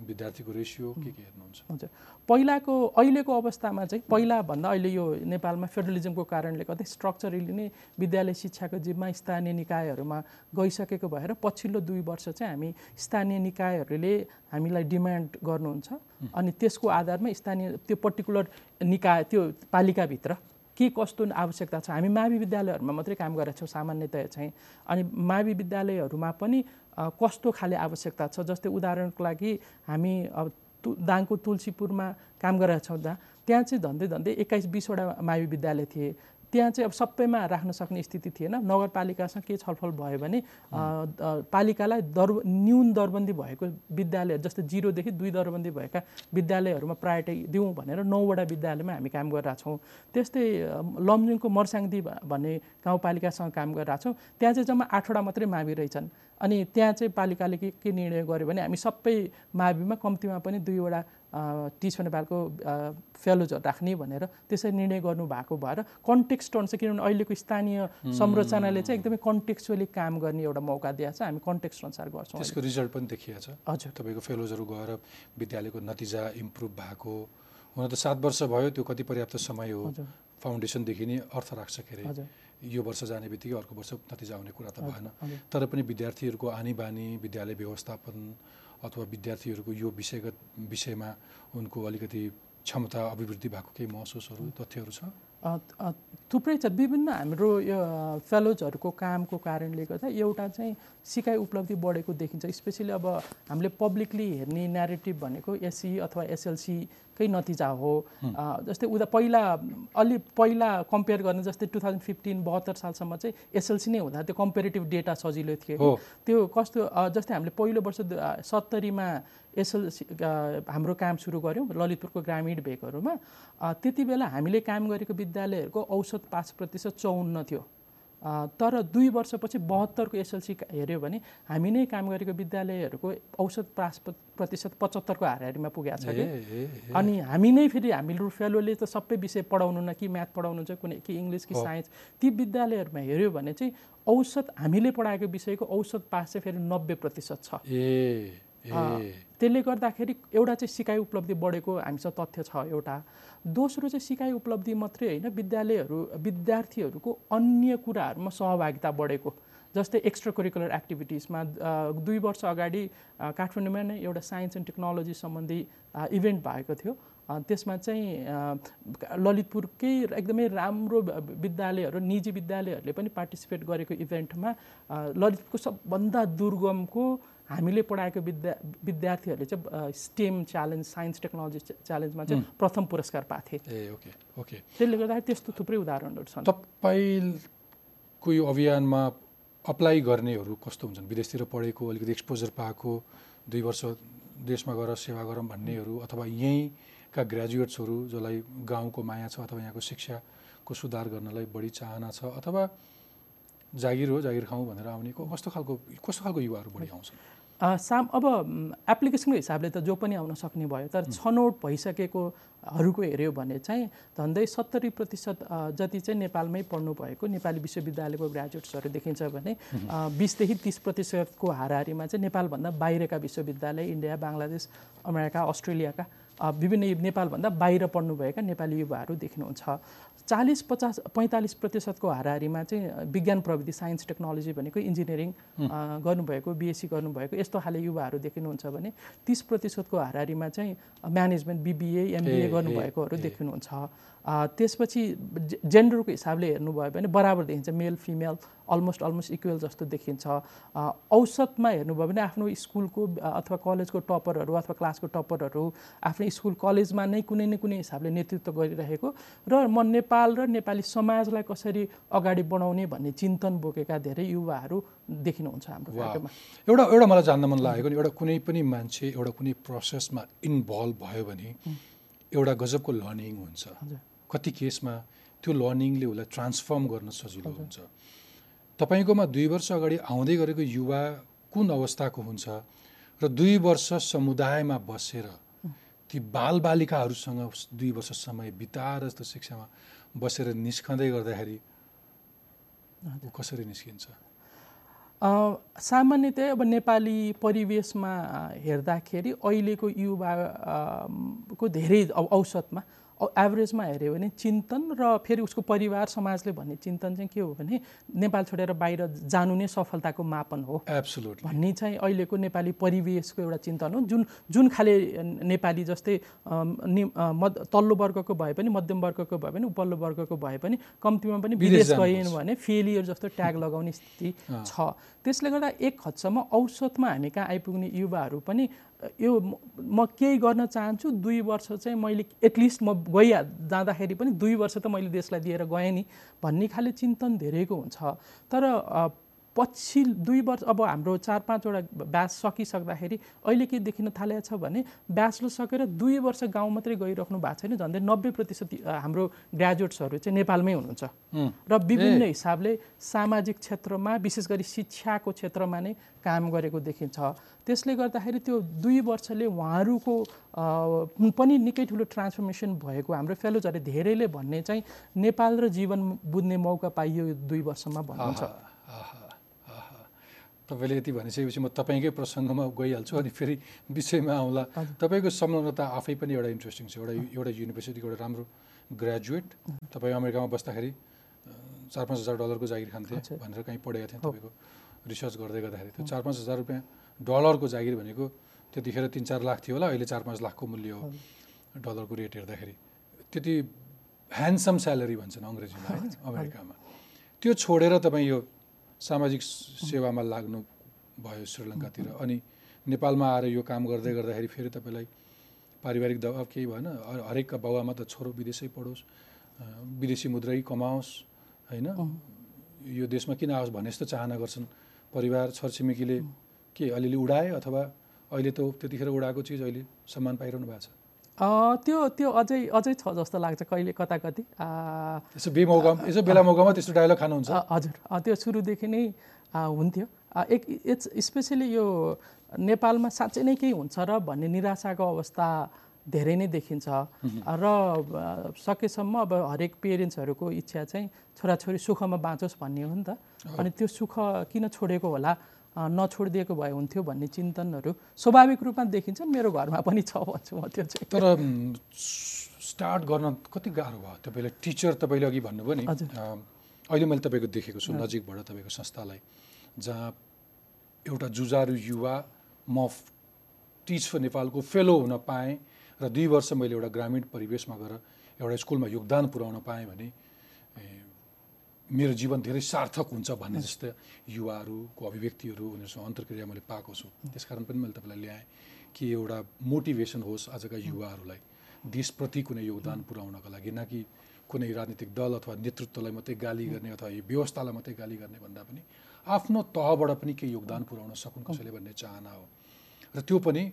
विद्यार्थीको रेसियो के के हेर्नुहुन्छ? हुन्छ। पहिलाको अहिलेको अवस्थामा चाहिँ पहिलाभन्दा अहिले यो नेपालमा फेडरलिजमको कारणले गर्दा स्ट्रक्चरली नै विद्यालय शिक्षाको जिम्मा स्थानीय निकायहरूमा गइसकेको भएर पछिल्लो दुई वर्ष चाहिँ हामी स्थानीय निकायहरूले हामीलाई डिमान्ड गर्नुहुन्छ। अनि त्यसको आधारमा स्थानीय त्यो पर्टिकुलर निकाय त्यो पालिकाभित्र के कस्तो आवश्यकता छ? हामी मावि विद्यालयहरूमा मात्रै काम गरेका छौँ सामान्यतया चाहिँ। अनि मावि विद्यालयहरूमा पनि कस्तो खाले आवश्यकता छ? जस्तै उदाहरणको लागि हामी अब तु दाङको तुलसीपुरमा काम गरेका छौँ त्यहाँ चाहिँ धन्दै धन्दै एक्काइस बिसवटा मावि विद्यालय थिए। त्यहाँ चाहिँ अब सबैमा राख्न सक्ने स्थिति थिएन। नगरपालिकासँग के छलफल भयो भने पालिकालाई दर न्यून दरबन्दी भएको विद्यालय जस्तै जिरोदेखि दुई दरबन्दी भएका विद्यालयहरूमा प्रायोरिटी दिउँ भनेर नौवटा विद्यालयमा हामी काम गरिरहेको छौँ। त्यस्तै लमजुङको मर्साङदी भन्ने गाउँपालिकासँग काम गरिरहेको छौँ। त्यहाँ चाहिँ जम्मा आठवटा मात्रै मावि रहेछन्। अनि त्यहाँ चाहिँ पालिकाले के के निर्णय गर्यो भने हामी सबै माविमा कम्तीमा पनि दुईवटा टिच नेपालको फेलोजहरू राख्ने भनेर त्यसरी निर्णय गर्नुभएको भएर कन्टेक्स्ट अनुसार किनभने अहिलेको स्थानीय संरचनाले चाहिँ एकदमै कन्टेक्चुअली काम गर्ने एउटा मौका दिएको छ हामी कन्टेक्स्ट अनुसार गर्छौँ त्यसको रिजल्ट पनि देखिएको छ हजुर। तपाईँको फेलोजहरू गएर विद्यालयको नतिजा इम्प्रुभ भएको हुन त सात वर्ष भयो त्यो कति पर्याप्त समय हो। फाउन्डेसनदेखि नै अर्थ राख्छ के अरे। यो वर्ष जाने बित्तिकै अर्को वर्ष नतिजा आउने कुरा त भएन। तर पनि विद्यार्थीहरूको आनी बानी विद्यालय व्यवस्थापन अथवा विद्यार्थीहरूको यो विषयगत विषयमा उनको अलिकति क्षमता अभिवृद्धि भएको केही महसुसहरू तथ्यहरू छ? थुप्रै छ। विभिन्न हाम्रो यो फेलोजहरूको कामको कारणले गर्दा एउटा चाहिँ सिकाइ उपलब्धि बढेको देखिन्छ। स्पेसली अब हामीले पब्लिकली हेर्ने नेरेटिभ भनेको एससी अथवा एसएलसीकै नतिजा हो। जस्तै उता पहिला अलि पहिला कम्पेयर गर्ने जस्तै टु थाउजन्ड फिफ्टिन बहत्तर सालसम्म चाहिँ एसएलसी नै हुँदा त्यो कम्पेरिटिभ डेटा सजिलो थियो। त्यो कस्तो जस्तै हामीले पहिलो वर्ष सत्तरीमा एसएलसी हाम्रो काम सुरु गऱ्यौँ ललितपुरको ग्रामीण भेगहरूमा त्यति बेला हामीले काम गरेको विद्यालयहरूको औसत पाँच प्रतिशत चौन्न थियो। तर दुई वर्षपछि बहत्तरको एसएलसी हेऱ्यो भने हामी नै काम गरेको विद्यालयहरूको औसत पाँच प्रतिशत पचहत्तरको हाराहारीमा पुगेको छ कि। अनि हामी नै फेरि हामी फेलोले त सबै विषय पढाउनु न कि म्याथ पढाउनु छ कुनै कि इङ्ग्लिस कि साइन्स ती विद्यालयहरूमा हेऱ्यो भने चाहिँ औसत हामीले पढाएको विषयको औसत पास चाहिँ फेरि नब्बे प्रतिशत छ। त्यसले गर्दाखेरि एउटा चाहिँ सिकाइ उपलब्धि बढेको हामीसँग तथ्य छ एउटा। दोस्रो चाहिँ सिकाइ उपलब्धि मात्रै होइन विद्यालयहरू विद्यार्थीहरूको अन्य कुराहरूमा सहभागिता बढेको। जस्तै एक्स्ट्रा करिकुलर एक्टिभिटिजमा दुई वर्ष अगाडि काठमाडौँमा नै एउटा साइन्स एन्ड टेक्नोलोजी सम्बन्धी इभेन्ट भएको थियो। त्यसमा चाहिँ ललितपुरकै एकदमै राम्रो विद्यालयहरू निजी विद्यालयहरूले पनि पार्टिसिपेट गरेको इभेन्टमा ललितपुरको सबभन्दा दुर्गमको हामीले पढाएको विद्या विद्यार्थीहरूले चाहिँ स्टेम च्यालेन्ज साइन्स टेक्नोलोजी च्यालेन्जमा चाहिँ प्रथम पुरस्कार पाएको थिए ए ओके ओके। त्यसले गर्दाखेरि त्यस्तो थुप्रै उदाहरणहरू छन्। तपाईँको यो अभियानमा अप्लाई गर्नेहरू कस्तो हुन्छन्? विदेशतिर पढेको अलिकति एक्सपोजर पाएको दुई वर्ष देशमा गएर सेवा गरौँ भन्नेहरू अथवा यहीँका ग्रेजुएट्सहरू जसलाई गाउँको माया छ अथवा यहाँको शिक्षाको सुधार गर्नलाई बढी चाहना छ अथवा जागिर हो जागिर खाउँ भनेर आउने कस्तो खालको कस्तो खालको युवाहरू बढी आउँछन्? साम अब एप्लिकेसनको हिसाबले त जो पनि आउन सक्ने भयो तर छनौट भइसकेकोहरूको हेऱ्यो भने चाहिँ झन्डै सत्तरी प्रतिशत जति चाहिँ नेपालमै पढ्नु भएको नेपाली विश्वविद्यालयको ग्रेजुएट्सहरू देखिन्छ भने बिसदेखि तिस प्रतिशतको हाराहारीमा चाहिँ नेपालभन्दा बाहिरका विश्वविद्यालय इन्डिया बङ्गलादेश अमेरिका अस्ट्रेलियाका विभिन्न नेपालभन्दा बाहिर पढ्नुभएका नेपाली युवाहरू देख्नुहुन्छ। चालिस पचास पैँतालिस प्रतिशतको हाराहारीमा चाहिँ विज्ञान प्रविधि साइन्स टेक्नोलोजी भनेको इन्जिनियरिङ गर्नुभएको बिएससी गर्नुभएको यस्तो खाले युवाहरू देखिनुहुन्छ भने तिस प्रतिशतको हाराहारीमा चाहिँ म्यानेजमेन्ट बिबिए एमबिए गर्नुभएकोहरू देखिनुहुन्छ। त्यसपछि जेन्डरको हिसाबले हेर्नुभयो भने बराबर देखिन्छ male female almost almost equal जस्तो देखिन्छ। औसतमा हेर्नुभयो भने आफ्नो स्कुलको अथवा कलेजको टपरहरू अथवा क्लासको टपरहरू आफ्नो स्कुल कलेजमा नै कुनै न कुनै हिसाबले नेतृत्व गरिरहेको र म नेपाल र नेपाली समाजलाई कसरी अगाडि बढाउने भन्ने चिन्तन बोकेका धेरै युवाहरू देखिनुहुन्छ हाम्रो एउटा एउटा मलाई जान्न मन लागेको नि एउटा कुनै पनि मान्छे एउटा कुनै प्रोसेसमा इन्भल्भ भयो भने एउटा गजबको लर्निङ हुन्छ। कति केसमा त्यो लर्निङले उसलाई ट्रान्सफर्म गर्न सजिलो हुन्छ। तपाईँकोमा दुई वर्ष अगाडि आउँदै गरेको युवा कुन अवस्थाको हुन्छ र दुई वर्ष समुदायमा बसेर ती बालबालिकाहरूसँग दुई वर्ष समय बिताएर जस्तो शिक्षामा बसेर निस्कँदै गर्दाखेरि कसरी निस्किन्छ? सामान्यतया अब नेपाली परिवेशमा हेर्दाखेरि अहिलेको युवाको धेरै औसतमा एभरेजमा हेऱ्यो भने चिन्तन र फेरि उसको परिवार समाजले भन्ने चिन्तन चाहिँ के हो भने नेपाल छोडेर बाहिर जानु नै सफलताको मापन हो। एब्सोल्युटली भन्ने चाहिँ अहिलेको नेपाली परिवेशको एउटा चिन्तन हो। जुन जुन खाले नेपाली जस्तै मध तल्लो वर्गको भए पनि मध्यम वर्गको भए पनि उपल्लो वर्गको भए पनि कम्तीमा पनि विदेश। गएन भने फेलियर जस्तो ट्याग लगाउने स्थिति छ। त्यसले गर्दा एक हदसम्म औसतमा हामी कहाँ आइपुग्ने युवाहरू पनि यो म- केही गर्न चाहन्छु दुई वर्ष चाहिँ मैले एटलिस्ट म गइहा जाँदाखेरि पनि दुई वर्ष त मैले देशलाई दिएर गएँ नि भन्ने खाले चिन्तन धेरैको हुन्छ। तर पछि दुई वर्ष अब हाम्रो चार पाँचवटा ब्याच सकिसक्दाखेरि अहिले के देखिन थालेको छ भने ब्याचलर सकेर दुई वर्ष गाउँ मात्रै गइराख्नु भएको छैन झन्डै नब्बे प्रतिशत हाम्रो ग्रेजुएट्सहरू चाहिँ नेपालमै हुनुहुन्छ। र विभिन्न हिसाबले सामाजिक क्षेत्रमा विशेष गरी शिक्षाको क्षेत्रमा नै काम गरेको देखिन्छ। त्यसले गर्दाखेरि त्यो दुई वर्षले उहाँहरूको पनि निकै ठुलो ट्रान्सफर्मेसन भएको हाम्रो फेलोजहरूले धेरैले भन्ने चाहिँ नेपाल र जीवन बुझ्ने मौका पाइयो दुई वर्षमा भन्नुहुन्छ। तपाईँले यति भनिसकेपछि म तपाईँकै प्रसङ्गमा गइहाल्छु अनि फेरि विषयमा आउँला। तपाईँको संलग्नता आफै पनि एउटा इन्ट्रेस्टिङ छ एउटा एउटा युनिभर्सिटीको एउटा राम्रो ग्रेजुएट तपाईँ अमेरिकामा बस्दाखेरि चार पाँच हजार डलरको जागिर खान्थे। भनेर कहीँ पढेको थिएँ तपाईँको रिसर्च गर्दै गर्दाखेरि। त्यो चार पाँच हजार रुपियाँ डलरको जागिर भनेको त्यतिखेर तिन चार लाख थियो होला अहिले चार पाँच लाखको मूल्य हो डलरको रेट हेर्दाखेरि। त्यति ह्यान्डसम स्यालेरी भन्छन् अङ्ग्रेजीमा अमेरिकामा। त्यो छोडेर तपाईँ यो सामाजिक सेवामा लाग्नु भयो श्रीलङ्कातिर। अनि नेपालमा आएर यो काम गर्दै गर्दाखेरि फेरि तपाईँलाई पारिवारिक दबाब केही भएन। हरेक बाबुआमा त छोरो विदेशै पढोस् विदेशी मुद्रै कमाओस् होइन? यो देशमा किन आओस् भन्ने जस्तो चाहना गर्छन्। परिवार छरछिमेकीले के अलिअलि उडाए अथवा अहिले त त्यतिखेर उडाएको चिज अहिले सम्मान पाइरहनु भएको छ? त्यो त्यो अझै अझै छ जस्तो लाग्छ कहिले कता कति। यसो यसो बेला मौकामा त्यस्तो डायलग खानुहुन्छ हजुर। त्यो सुरुदेखि नै हुन्थ्यो। एक इट्स स्पेसली यो नेपालमा साँच्चै नै केही हुन्छ र भन्ने निराशाको अवस्था धेरै नै देखिन्छ। र सकेसम्म अब हरेक पेरेन्ट्सहरूको इच्छा चाहिँ छोराछोरी सुखमा बाँचोस् भन्ने हो नि त। अनि त्यो सुख किन छोडेको होला? नछोडिदिएको भए हुन्थ्यो भन्ने चिन्तनहरू स्वाभाविक रूपमा देखिन्छ। मेरो घरमा पनि छ भन्छु म त्यो चाहिँ। तर स्टार्ट गर्न कति गाह्रो भयो? तपाईँले टिचर तपाईँले अघि भन्नुभयो नि। अहिले मैले तपाईँको देखेको छु नजिकबाट तपाईँको संस्थालाई जहाँ एउटा जुझारु युवा म टिच फर नेपालको फेलो हुन पाएँ र दुई वर्ष मैले एउटा ग्रामीण परिवेशमा गएर एउटा स्कुलमा योगदान पुर्याउन पाएँ भने मेरो जीवन धेरै सार्थक हुन्छ भन्ने जस्तै युवाहरूको अभिव्यक्तिहरू उनीहरूसँग अन्तर्क्रिया मैले पाएको छु। त्यसकारण पनि मैले तपाईँलाई ल्याएँ कि एउटा मोटिभेसन होस् आजका युवाहरूलाई। देशप्रति कुनै योगदान पुर्याउनका लागि न कि कुनै राजनीतिक दल अथवा नेतृत्वलाई मात्रै गाली गर्ने अथवा यो व्यवस्थालाई मात्रै गाली गर्ने भन्दा पनि आफ्नो तहबाट पनि केही योगदान पुर्याउन सकुन् कसैले भन्ने चाहना हो। र त्यो पनि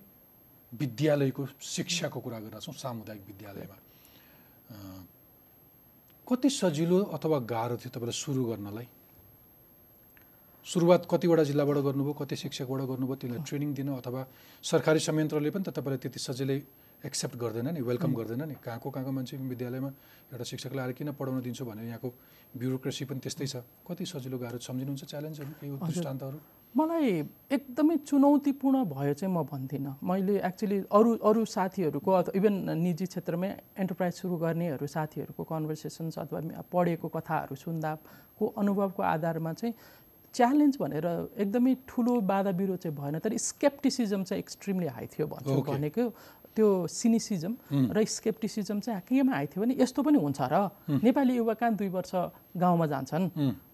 विद्यालयको शिक्षाको कुरा गरिरहेछौँ सामुदायिक विद्यालयमा। कति सजिलो अथवा गाह्रो थियो तपाईँलाई सुरु गर्नलाई? सुरुवात कतिवटा जिल्लाबाट गर्नुभयो कति शिक्षकबाट गर्नुभयो त्यसलाई ट्रेनिङ दिन अथवा सरकारी संयन्त्रले पनि त तपाईँलाई त्यति सजिलै एक्सेप्ट गर्दैन नि वेलकम गर्दैन नि। कहाँको कहाँको मान्छे विद्यालयमा एउटा शिक्षकलाई आएर किन पढाउन दिन्छु भने यहाँको ब्युरोक्रेसी पनि त्यस्तै छ। कति सजिलो गाह्रो सम्झिनुहुन्छ च्यालेन्जहरू केही दृष्टान्तहरू? मलाई एकदमै चुनौतीपूर्ण भयो चाहिँ म भन्दिनँ। मैले एक्चुली अरू अरू साथीहरूको अथवा इभन निजी क्षेत्रमै एन्टरप्राइज सुरु गर्नेहरू साथीहरूको कन्भर्सेसन्स अथवा पढेको कथाहरू सुन्दाको अनुभवको आधारमा चाहिँ च्यालेन्ज भनेर एकदमै ठुलो बाधा विरोध चाहिँ भएन तर स्केप्टिसिजम चाहिँ एक्सट्रिमली हाई थियो भन्छु. भनेको त्यो सिनिसिजम र स्केप्टिसिजम चाहिँ केमा आएको थियो भने यस्तो पनि हुन्छ र। नेपाली युवा कहाँ दुई वर्ष गाउँमा जान्छन्।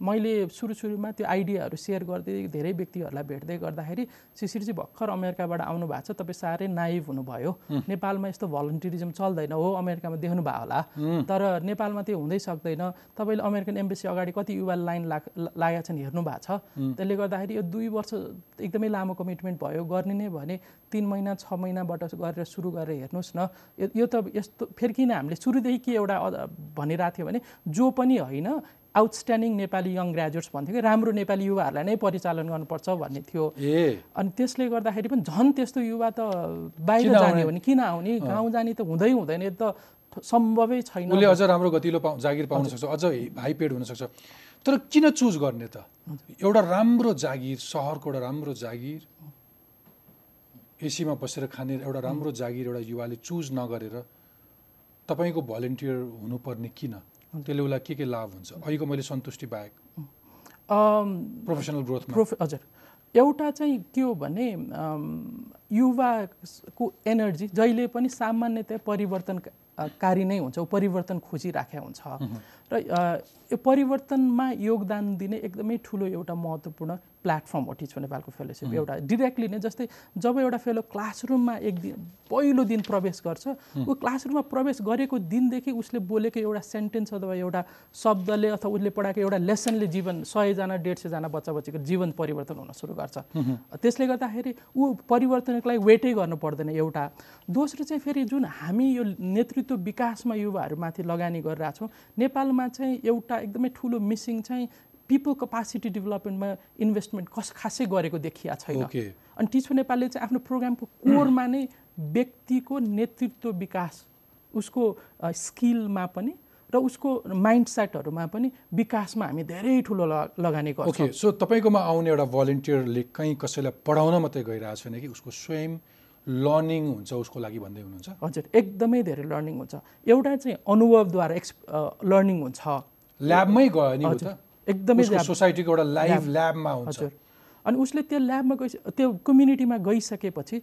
मैले सुरु सुरुमा त्यो आइडियाहरू सेयर गर्दै धेरै व्यक्तिहरूलाई भेट्दै गर्दाखेरि शिशिरजी भर्खर अमेरिकाबाट आउनु भएको छ तपाईँ साह्रै नाइभ हुनुभयो। नेपालमा यस्तो भलन्टिरिजम चल्दैन हो अमेरिकामा देख्नु भयो होला। तर नेपालमा त्यो हुँदै सक्दैन। तपाईँले अमेरिकन एम्बेसी अगाडि कति युवा लाइन लाग लागेका छन् हेर्नु भएको छ। त्यसले गर्दाखेरि यो दुई वर्ष एकदमै लामो कमिटमेन्ट भयो। गर्ने नै भने तिन महिना छ महिनाबाट गरेर सुरु गरेर हेर्नुहोस् न। यो- त यस्तो फेरि किन हामीले सुरुदेखि के एउटा भनिरहेको थियो भने जो पनि होइन आउटस्ट्यान्डिङ नेपाली यङ ग्रेजुएट्स भन्थ्यो कि राम्रो नेपाली युवाहरूलाई नै परिचालन गर्नुपर्छ भन्ने थियो। ए। अनि त्यसले गर्दाखेरि पनि झन् त्यस्तो युवा त बाहिर जाने? हो भने किन आउने? गाउँ जाने त हुँदै हुँदैन त सम्भवै छैन। उसले अझ राम्रो गतिलो पाउ जागिर पाउन सक्छ अझ हाई पेड हुनसक्छ। तर किन चुज गर्ने त? एउटा राम्रो जागिर सहरको एउटा राम्रो जागिर एसीमा बसेर खाने एउटा राम्रो जागिर एउटा युवाले चुज नगरेर तपाईँको भलिन्टियर हुनुपर्ने किन? त्यसले उसलाई के के लाभ हुन्छ? अहिलेको मैले सन्तुष्टि बाहेक। प्रोफेसनल ग्रोथमा प्रोफे हजुर। एउटा चाहिँ के हो भने युवाको एनर्जी जहिले पनि सामान्यतया परिवर्तनकारी नै हुन्छ ऊ परिवर्तन खोजिराखेका हुन्छ। र यो परिवर्तनमा योगदान दिने एकदमै ठुलो एउटा महत्त्वपूर्ण प्लेटफर्म हो टिच नेपालको फेलोसिप। एउटा डिरेक्टली नै जस्तै जब एउटा फेलो क्लासरुममा एक दिन पहिलो दिन प्रवेश गर्छ ऊ क्लासरुममा प्रवेश गरेको दिनदेखि उसले बोलेको एउटा सेन्टेन्स अथवा एउटा शब्दले अथवा उसले पढाएको एउटा लेसनले जीवन सयजना डेढ सयजना बच्चा बच्चीको जीवन परिवर्तन हुन सुरु गर्छ। त्यसले गर्दाखेरि ऊ परिवर्तनको लागि वेटै गर्नु पर्दैन एउटा। दोस्रो चाहिँ फेरि जुन हामी यो नेतृत्व विकासमा युवाहरूमाथि लगानी गरिरहेछौँ नेपालमा चाहिँ एउटा एकदमै ठुलो मिसिङ चाहिँ पिपल कपासिटी डेभलपमेन्टमा इन्भेस्टमेन्ट कस खासै गरेको देखिया छैन। अनि टिच नेपालले चाहिँ आफ्नो प्रोग्रामको कोरमा नै व्यक्तिको नेतृत्व विकास उसको स्किलमा पनि र उसको माइन्ड सेटहरूमा पनि विकासमा हामी धेरै ठुलो ल- लगानी गर्छौँ। ओके सो तपाईँकोमा आउने एउटा भलिन्टियरले कहीँ कसैलाई पढाउन मात्रै गइरहेको छैन कि उसको स्वयं लर्निङ हुन्छ उसको लागि भन्दै हुनुहुन्छ? हजुर एकदमै धेरै लर्निङ हुन्छ। एउटा चाहिँ अनुभवद्वारा एक्स लर्निङ हुन्छ। ल्याबमै गयो नि एकदमै सोसाइटीको एउटा लाइभ ल्याबमा हुन्छ। अनि उसले त्यो ल्याबमा गइस त्यो कम्युनिटीमा गइसकेपछि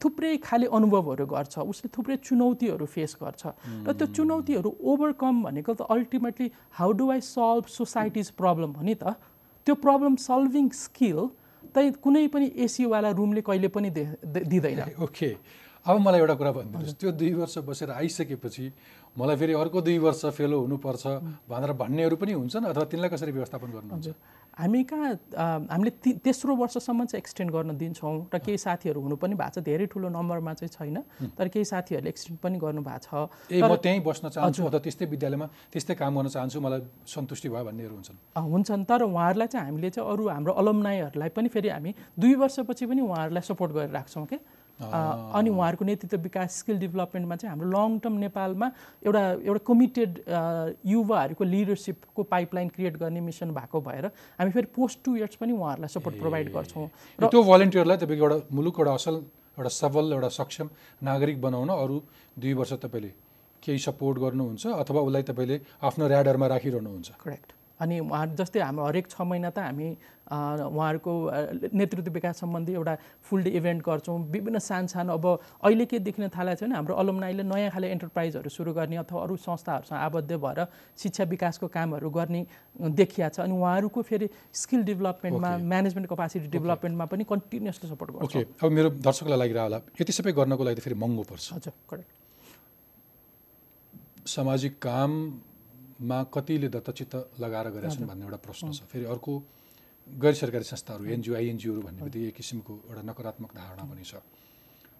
थुप्रै खाले अनुभवहरू गर्छ। उसले थुप्रै चुनौतीहरू फेस गर्छ। र त्यो चुनौतीहरू ओभरकम भनेको त ultimately how do I solve societies problem हो नि त? त्यो प्रब्लम सल्भिङ स्किल चाहिँ कुनै पनि एसीवाला रुमले कहिले पनि दिँदैन। ओके। अब मलाई एउटा कुरा भनिदिनुहोस् त्यो दुई वर्ष बसेर आइसकेपछि मलाई फेरि अर्को दुई वर्ष फेलो हुनुपर्छ भनेर भन्नेहरू पनि हुन्छन् अथवा तिनलाई कसरी व्यवस्थापन गर्नुहुन्छ? हामी कहाँ हामीले ति तेस्रो वर्षसम्म चाहिँ एक्सटेन्ड गर्न दिन्छौँ र केही साथीहरू हुनु पनि भएको छ। धेरै ठुलो नम्बरमा चाहिँ छैन तर केही साथीहरूले एक्सटेन्ड पनि गर्नुभएको छ। ए म त्यहीँ बस्न चाहन्छु अथवा त्यस्तै विद्यालयमा त्यस्तै काम गर्न चाहन्छु मलाई सन्तुष्टि भयो भन्नेहरू हुन्छन्। हुन्छन् तर उहाँहरूलाई चाहिँ हामीले चाहिँ अरू हाम्रो अलमनाईहरूलाई पनि फेरि हामी दुई वर्षपछि पनि उहाँहरूलाई सपोर्ट गरिराख्छौँ कि अ, अनि उहाँहरूको नेतृत्व विकास स्किल डेभलपमेन्टमा चाहिँ हाम्रो लङ टर्म नेपालमा एउटा एउटा कमिटेड युवाहरूको लिडरसिपको पाइपलाइन क्रिएट गर्ने मिसन भएको भएर हामी फेरि पोस्ट टु इयर्स पनि उहाँहरूलाई सपोर्ट प्रोभाइड गर्छौँ। ए, त्यो भलिन्टियरलाई तपाईँको एउटा मुलुक एउटा असल एउटा सबल एउटा सक्षम नागरिक बनाउन अरू दुई वर्ष तपाईँले केही सपोर्ट गर्नुहुन्छ अथवा उसलाई तपाईँले आफ्नो ऱ्याडरमा राखिरहनुहुन्छ? करेक्ट अनि उहाँ जस्तै हाम्रो हरेक छ महिना त हामी उहाँहरूको नेतृत्व विकास सम्बन्धी एउटा फुल डे इभेन्ट गर्छौँ। विभिन्न सानो सानो अब अहिले के देखिन थालेको छ भने हाम्रो अलमनाईले नयाँ खाले एन्टरप्राइजहरू सुरु गर्ने अथवा अरू संस्थाहरूसँग आबद्ध भएर शिक्षा विकासको कामहरू गर्ने देखिया छ। अनि उहाँहरूको फेरि स्किल डेभलपमेन्टमा म्यानेजमेन्ट कपासिटी डेभलपमेन्टमा पनि कन्टिन्युसली सपोर्ट गर्छौँ। ओके अब मेरो दर्शकलाई लागिरह होला। यति सबै गर्नको लागि त फेरि महँगो पर्छ। हजुर करेक्ट सामाजिक काममा कतिले दत्तचित्त लगाएर गरेका छन् भन्ने एउटा प्रश्न छ। फेरि अर्को गैर सरकारी संस्थाहरू एनजिओ आइएनजिओहरू भन्ने बित्तिकै एक किसिमको एउटा नकारात्मक धारणा पनि छ।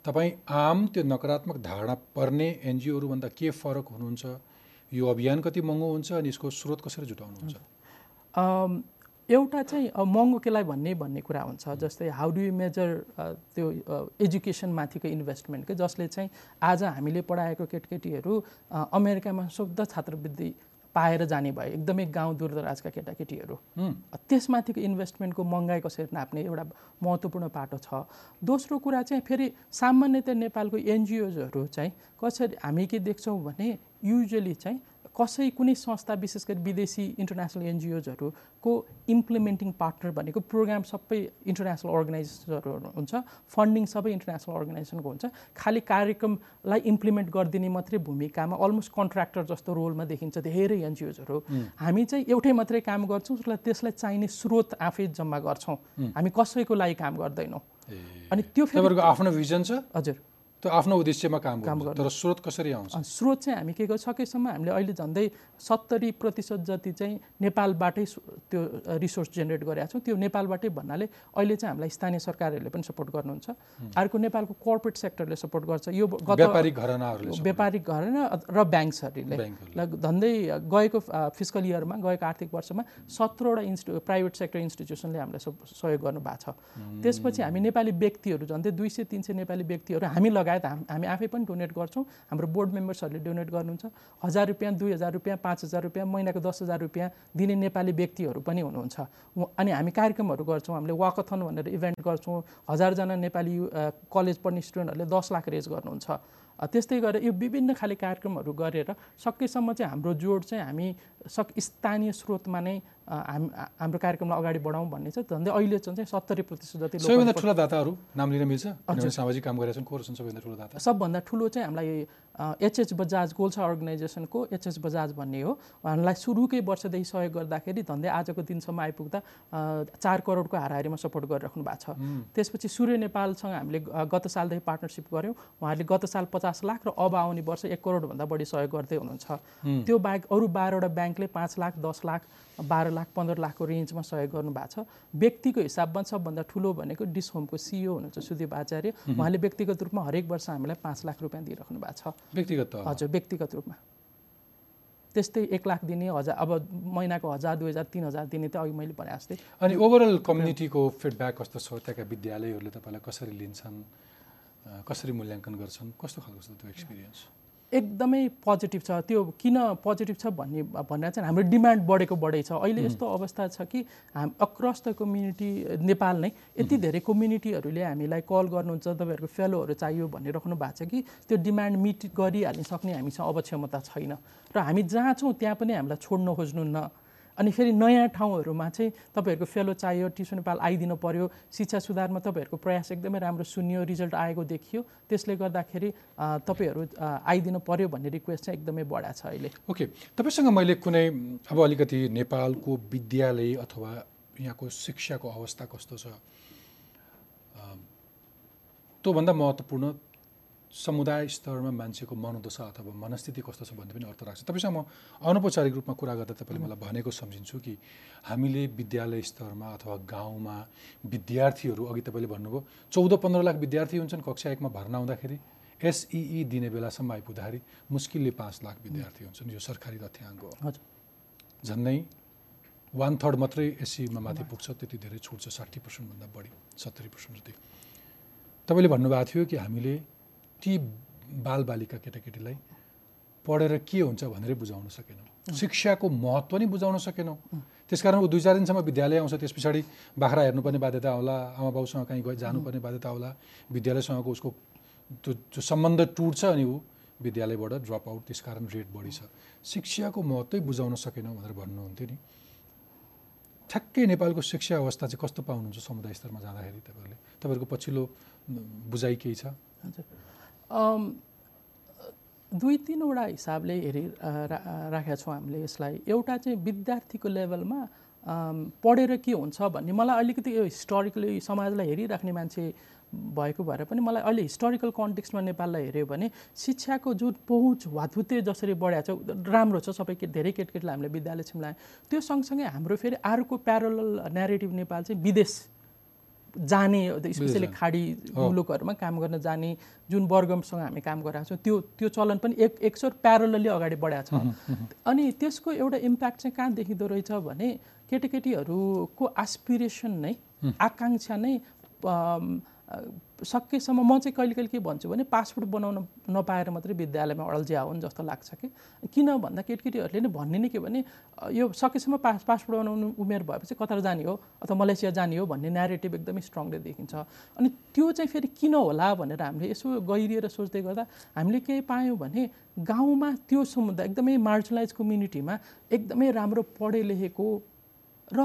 तपाईँ आम त्यो नकारात्मक धारणा पर्ने एनजिओहरूभन्दा के फरक हुनुहुन्छ? यो अभियान कति महँगो हुन्छ अनि यसको स्रोत कसरी जुटाउनुहुन्छ? एउटा चाहिँ महँगो केलाई भन्ने भन्ने कुरा हुन्छ जस्तै हाउ डु यु मेजर त्यो एजुकेसनमाथिको इन्भेस्टमेन्ट के जसले चाहिँ आज हामीले पढाएको केटकेटीहरू अमेरिकामा शुद्ध छात्रवृत्ति पाएर जाने भए एकदमै गाउँ दूरदराजका केटाकेटीहरू। त्यसमाथिको इन्भेस्टमेन्टको महँगाई कसरी नाप्ने एउटा महत्त्वपूर्ण पाटो छ। दोस्रो कुरा चाहिँ फेरि सामान्यतया नेपालको एनजिओजहरू चाहिँ कसरी हामी के देख्छौँ भने युजली चाहिँ कसै कुनै संस्था विशेष गरी विदेशी इन्टरनेसनल एनजिओजहरूको इम्प्लिमेन्टिङ पार्टनर भनेको प्रोग्राम सबै इन्टरनेसनल अर्गनाइजेसनहरू हुन्छ। फन्डिङ सबै इन्टरनेसनल अर्गनाइजेसनको हुन्छ। खालि कार्यक्रमलाई इम्प्लिमेन्ट गरिदिने मात्रै भूमिकामा अलमोस्ट कन्ट्र्याक्टर जस्तो रोलमा देखिन्छ धेरै एनजिओजहरू हामी चाहिँ एउटै मात्रै काम गर्छौँ त्यसलाई चाहिने स्रोत आफै जम्मा गर्छौँ। हामी कसैको लागि काम गर्दैनौँ। अनि त्यो फेरि आफ्नो भिजन छ? हजुर। त्यो आफ्नो उद्देश्यमा काम काम गर्नु तर स्रोत कसरी आउँछ? स्रोत चाहिँ हामी के गर्छ सकेसम्म हामीले अहिले झन्डै सत्तरी प्रतिशत जति चाहिँ नेपालबाटै त्यो रिसोर्स जेनेरेट गरेका छौँ त्यो नेपालबाटै भन्नाले अहिले चाहिँ हामीलाई स्थानीय सरकारहरूले पनि सपोर्ट गर्नुहुन्छ। अर्को नेपालको कर्पोरेट सेक्टरले सपोर्ट गर्छ। यो गत व्यापारिक घरनाहरूले व्यापारिक घरेन र ब्याङ्क्सहरूले। झन्डै गएको फिजिकल इयरमा गएको आर्थिक वर्षमा सत्रवटा इन्स्टि प्राइभेट सेक्टर इन्स्टिट्युसनले हामीलाई सहयोग गर्नुभएको छ। त्यसपछि हामी नेपाली व्यक्तिहरू झन्डै दुई सय तिन सय नेपाली व्यक्तिहरू हामी लगायत हाम- हामी आफै पनि डोनेट गर्छौँ। हाम्रो बोर्ड मेम्बर्सहरूले डोनेट गर्नुहुन्छ। हजार रुपियाँ दुई हजार रुपियाँ पाँच हजार रुपियाँ महिनाको दस हजार रुपियाँ दिने नेपाली व्यक्तिहरू पनि हुनुहुन्छ। अनि हामी कार्यक्रमहरू गर्छौँ हामीले वाकथन भनेर इभेन्ट गर्छौँ। हजारजना नेपाली कलेज पढ्ने स्टुडेन्टहरूले दस लाख रेज गर्नुहुन्छ। त्यस्तै गरेर यो विभिन्न खाले कार्यक्रमहरू गरेर सकेसम्म चाहिँ हाम्रो जोड चाहिँ हामी सक स्थानीय स्रोतमा नै हाम हाम्रो कार्यक्रमलाई अगाडि बढाउँ भन्ने छ। झन्डै अहिले चाहिँ सत्तरी प्रतिशत जति सबैभन्दा ठुला दाताहरू नाम लिन मिल्छ सामाजिक काम गरेका छन्। को छन् सबैभन्दा ठुलो दाता? सबभन्दा ठुलो चाहिँ हामीलाई एचएच बजाज गोल्सा अर्गनाइजेसनको एचएच बजाज भन्ने हो। उहाँलाई सुरुकै वर्षदेखि सहयोग गर्दाखेरि धन्दै आजको दिनसम्म आइपुग्दा चार करोडको हाराहारीमा सपोर्ट गरिराख्नु भएको छ। त्यसपछि सूर्य नेपालसँग हामीले गत सालदेखि पार्टनरसिप गऱ्यौँ। उहाँहरूले गत साल पचास लाख र अब आउने वर्ष एक करोडभन्दा बढी सहयोग गर्दै हुनुहुन्छ। त्यो बाहेक अरू बाह्रवटा ब्याङ्कले पाँच लाख दस लाख बाह्र लाख पन्ध्र लाखको रेन्जमा सहयोग गर्नुभएको छ। व्यक्तिको हिसाबमा सबभन्दा ठुलो भनेको डिस होमको सिइओ हुनुहुन्छ सुदीप आचार्य। उहाँले व्यक्तिगत रूपमा हरेक वर्ष हामीलाई पाँच लाख रुपियाँ दिइराख्नु भएको छ। व्यक्तिगत हजुर व्यक्तिगत रूपमा। त्यस्तै एक लाख दिने हजार अब महिनाको हजार दुई हजार तिन हजार दिने त अघि मैले भने जस्तै। अनि ओभरअल कम्युनिटीको फिडब्याक कस्तो छ? त्यहाँका विद्यालयहरूले तपाईँलाई कसरी लिन्छन् कसरी मूल्याङ्कन गर्छन्? कस्तो खालको छ त्यो एक्सपिरियन्स एकदमै पोजिटिभ छ। त्यो किन पोजिटिभ छ भन्ने भनेर चाहिँ हाम्रो डिमान्ड बढेको बढै छ। अहिले यस्तो अवस्था छ कि हाम अक्रस द कम्युनिटी नेपाल नै यति धेरै कम्युनिटीहरूले हामीलाई कल गर्नुहुन्छ तपाईँहरूको फेलोहरू चाहियो भनिराख्नु भएको छ कि त्यो डिमान्ड मिट गरिहाल्न सक्ने हामीसँग अब क्षमता छैन। र हामी जहाँ छौँ त्यहाँ पनि हामीलाई छोड्न खोज्नुहुन्न अनि फेरि नयाँ ठाउँहरूमा चाहिँ तपाईँहरूको फेलो चाहियो टिस्यु नेपाल आइदिनु पर्यो शिक्षा सुधारमा तपाईँहरूको प्रयास एकदमै राम्रो सुनियो रिजल्ट आएको देखियो। त्यसले गर्दाखेरि तपाईँहरू आइदिनु पर्यो भन्ने रिक्वेस्ट चाहिँ एकदमै बढा छ अहिले। ओके। तपाईँसँग मैले कुनै अब अलिकति नेपालको विद्यालय अथवा यहाँको शिक्षाको अवस्था कस्तो छ? त्योभन्दा महत्त्वपूर्ण समुदाय स्तरमा मान्छेको मनोदशा अथवा मनस्थिति कस्तो छ भन्ने पनि अर्थ राख्छ। तपाईँसँग म अनौपचारिक रूपमा कुरा गर्दा तपाईँले मलाई भनेको सम्झिन्छु कि हामीले विद्यालय स्तरमा अथवा गाउँमा विद्यार्थीहरू अघि तपाईँले भन्नुभयो चौध पन्ध्र लाख विद्यार्थी हुन्छन् कक्षा एकमा भर्ना हुँदाखेरि एसइई दिने बेलासम्म आइपुग्दाखेरि मुस्किलले पाँच लाख विद्यार्थी हुन्छन्। यो सरकारी तथ्याङ्क हो। हजुर। झन्डै वान थर्ड मात्रै एससीमा माथि पुग्छ त्यति धेरै छुट्छ साठी पर्सेन्टभन्दा बढी सत्तरी पर्सेन्ट जति। तपाईँले भन्नुभएको थियो कि हामीले ती बालबालिका केटाकेटीलाई पढेर के हुन्छ भनेरै बुझाउन सकेनौँ। शिक्षाको महत्त्व नै बुझाउन सकेनौँ। त्यसकारण ऊ दुई चार दिनसम्म विद्यालय आउँछ त्यस पछाडि बाख्रा हेर्नुपर्ने बाध्यता होला आमा बाउसँग कहीँ गए जानुपर्ने बाध्यता होला विद्यालयसँगको उसको त्यो त्यो सम्बन्ध टुट्छ अनि ऊ विद्यालयबाट ड्रप आउट त्यसकारण रेट बढी छ शिक्षाको महत्त्वै बुझाउन सकेनौँ भनेर भन्नुहुन्थ्यो नि। ठ्याक्कै नेपालको शिक्षा अवस्था चाहिँ कस्तो पाउनुहुन्छ समुदाय स्तरमा जाँदाखेरि तपाईँहरूले? तपाईँहरूको पछिल्लो बुझाइ केही छ? दुई तिनवटा हिसाबले हेरि राखेका छौँ हामीले यसलाई। एउटा चाहिँ विद्यार्थीको लेभलमा पढेर के हुन्छ भन्ने। मलाई अलिकति यो हिस्टोरिकली समाजलाई हेरिराख्ने मान्छे भएको भएर पनि मलाई अहिले हिस्टोरिकल कन्टेक्स्टमा नेपाललाई हेऱ्यो भने शिक्षाको जुन पहुँच वातुते जसरी बढाएको छ राम्रो छ सबै केट धेरै केटकेटलाई हामीले विद्यालय छिम्लायो। त्यो सँगसँगै हाम्रो फेरि अर्को प्यारल नेरेटिभ नेपाल चाहिँ विदेश जाने स्पेसली। खाडी। मुलुकहरूमा काम गर्न जाने जुन वर्गमसँग हामी काम गरिरहेको छौँ त्यो त्यो चलन पनि एक एकसोर प्यारलली अगाडि बढाएको छ अनि त्यसको एउटा इम्प्याक्ट चाहिँ कहाँ देखिँदो रहेछ भने केटाकेटीहरूको एस्पिरेसन नै आकाङ्क्षा नै सकेसम्म म चाहिँ कहिले कहिले के भन्छु भने पासपोर्ट बनाउन नपाएर मात्रै विद्यालयमा अल्झिया हुन् जस्तो लाग्छ कि। किन भन्दा केटकेटीहरूले नै भन्ने नै के भने यो सकेसम्म पास पासपोर्ट बनाउनु उमेर भएपछि कतार जाने हो अथवा मलेसिया जाने हो भन्ने न्यारेटिभ एकदमै स्ट्रङली देखिन्छ। अनि त्यो चाहिँ फेरि किन होला भनेर हामीले यसो गहिरिएर सोच्दै गर्दा हामीले केही पायौँ भने गाउँमा त्यो समुदाय एकदमै मार्जिनलाइज कम्युनिटीमा एकदमै राम्रो पढे लेखेको र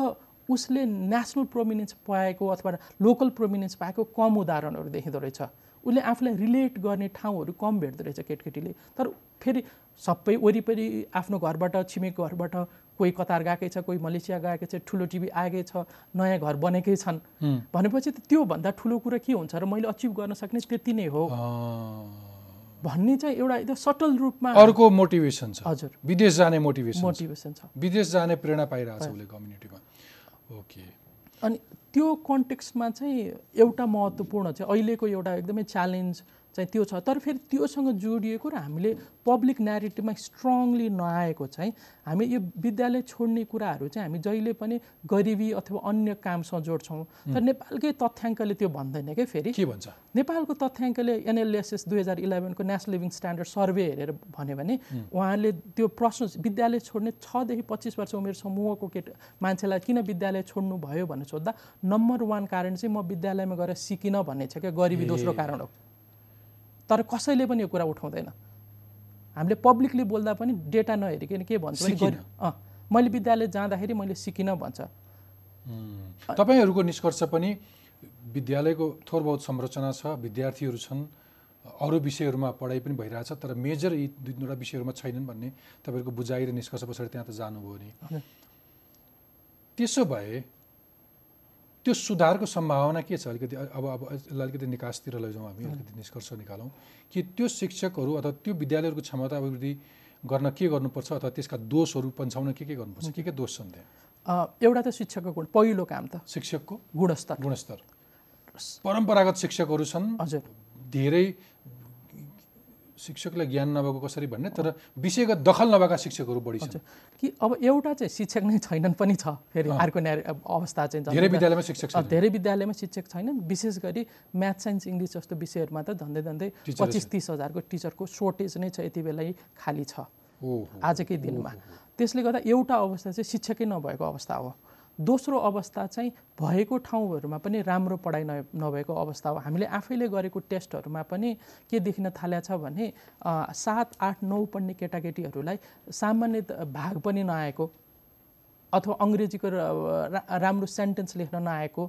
उसले नेसनल प्रोमिनेन्स पाएको अथवा लोकल प्रोमिनेन्स पाएको कम उदाहरणहरू देखिँदो रहेछ। उसले आफूलाई रिलेट गर्ने ठाउँहरू कम भेट्दो रहेछ केटकेटीले। तर फेरि सबै वरिपरि आफ्नो घरबाट छिमेकको घरबाट कोही कतार गएकै छ कोही मलेसिया गएकै छ ठुलो टिभी आएकै छ नयाँ घर बनेकै छन्। भनेपछि त त्योभन्दा ठुलो कुरा के हुन्छ र मैले अचिभ गर्न सक्ने त्यति नै हो? भन्ने चाहिँ एउटा एकदम सटल रूपमा अर्को मोटिभेसन छ। हजुर। विदेश जाने मोटिभेसन। मोटिभेसन छ। विदेश जाने प्रेरणा पाइरहेको छ उसले कम्युनिटीमा ओके अनि त्यो कन्टेक्स्टमा चाहिँ एउटा महत्त्वपूर्ण चाहिँ अहिलेको एउटा एकदमै च्यालेन्ज चाहिँ त्यो छ। तर फेरि त्योसँग जोडिएको र हामीले पब्लिक नेरेटिभमा स्ट्रङली नआएको चाहिँ हामी यो विद्यालय छोड्ने कुराहरू चाहिँ हामी जहिले पनि गरिबी अथवा अन्य कामसँग जोड्छौँ। तर नेपालकै तथ्याङ्कले त्यो भन्दैन क्या फेरि? के भन्छ? नेपालको तथ्याङ्कले एनएलएसएस दुई हजार इलेभेनको नेसनल लिभिङ स्ट्यान्डर्ड सर्वे हेरेर भन्यो भने उहाँले त्यो प्रश्न विद्यालय छोड्ने छदेखि पच्चिस वर्ष उमेर समूहको केट मान्छेलाई किन विद्यालय छोड्नु भयो भनेर सोद्धा नम्बर वान कारण चाहिँ म विद्यालयमा गएर सिकिनँ भन्ने छ क्या गरिबी दोस्रो कारण हो। तर कसैले पनि यो कुरा उठाउँदैन। हामीले पब्लिकली बोल्दा पनि डेटा नहेरिकन के भन्छ अँ मैले विद्यालय जाँदाखेरि मैले सिकिनँ भन्छ। तपाईँहरूको निष्कर्ष पनि विद्यालयको थोर बहुत संरचना छ विद्यार्थीहरू छन् अरू विषयहरूमा पढाइ पनि भइरहेछ तर मेजर यी दुई तिनवटा विषयहरूमा छैनन् भन्ने तपाईँहरूको बुझाइ र निष्कर्ष पछाडि त्यहाँ त जानुभयो नि। त्यसो भए त्यो सुधारको सम्भावना के छ? अलिकति अब अब यसलाई अलिकति निकासतिर लैजाउँ हामी अलिकति निष्कर्ष निकालौँ कि त्यो शिक्षकहरू अथवा त्यो विद्यालयहरूको क्षमता अभिवृद्धि गर्न के गर्नुपर्छ अथवा त्यसका दोषहरू पन्छाउन के के गर्नुपर्छ? के के दोष छन् त्यहाँ? एउटा त शिक्षकको गुण पहिलो काम त। शिक्षकको गुणस्तर। गुणस्तर। परम्परागत शिक्षकहरू छन्। हजुर। धेरै शिक्षकलाई ज्ञान नभएको कसरी भन्ने? तर विषयगत दखल नभएका शिक्षकहरू बढी छन्। कि अब एउटा चाहिँ शिक्षक नै छैनन् पनि छ। फेरि अर्को अवस्था चाहिँ धेरै विद्यालयमा शिक्षक धेरै विद्यालयमा शिक्षक छैनन्। विशेष गरी म्याथ साइन्स इङ्ग्लिस जस्तो विषयहरूमा त झन्डै झन्डै पच्चिस तिस हजारको टिचरको सोर्टेज नै छ यति बेला खाली छ। आजकै दिनमा। त्यसले गर्दा एउटा अवस्था चाहिँ शिक्षकै नभएको अवस्था हो। दोस्रो अवस्था चाहिँ भएको ठाउँहरूमा पनि राम्रो पढाइ न नभएको अवस्था हो। हामीले आफैले गरेको टेस्टहरूमा पनि के देखिन थालेको छ भने सात आठ नौ पढ्ने केटाकेटीहरूलाई सामान्य भाग पनि नआएको अथवा अङ्ग्रेजीको राम्रो सेन्टेन्स लेख्न नआएको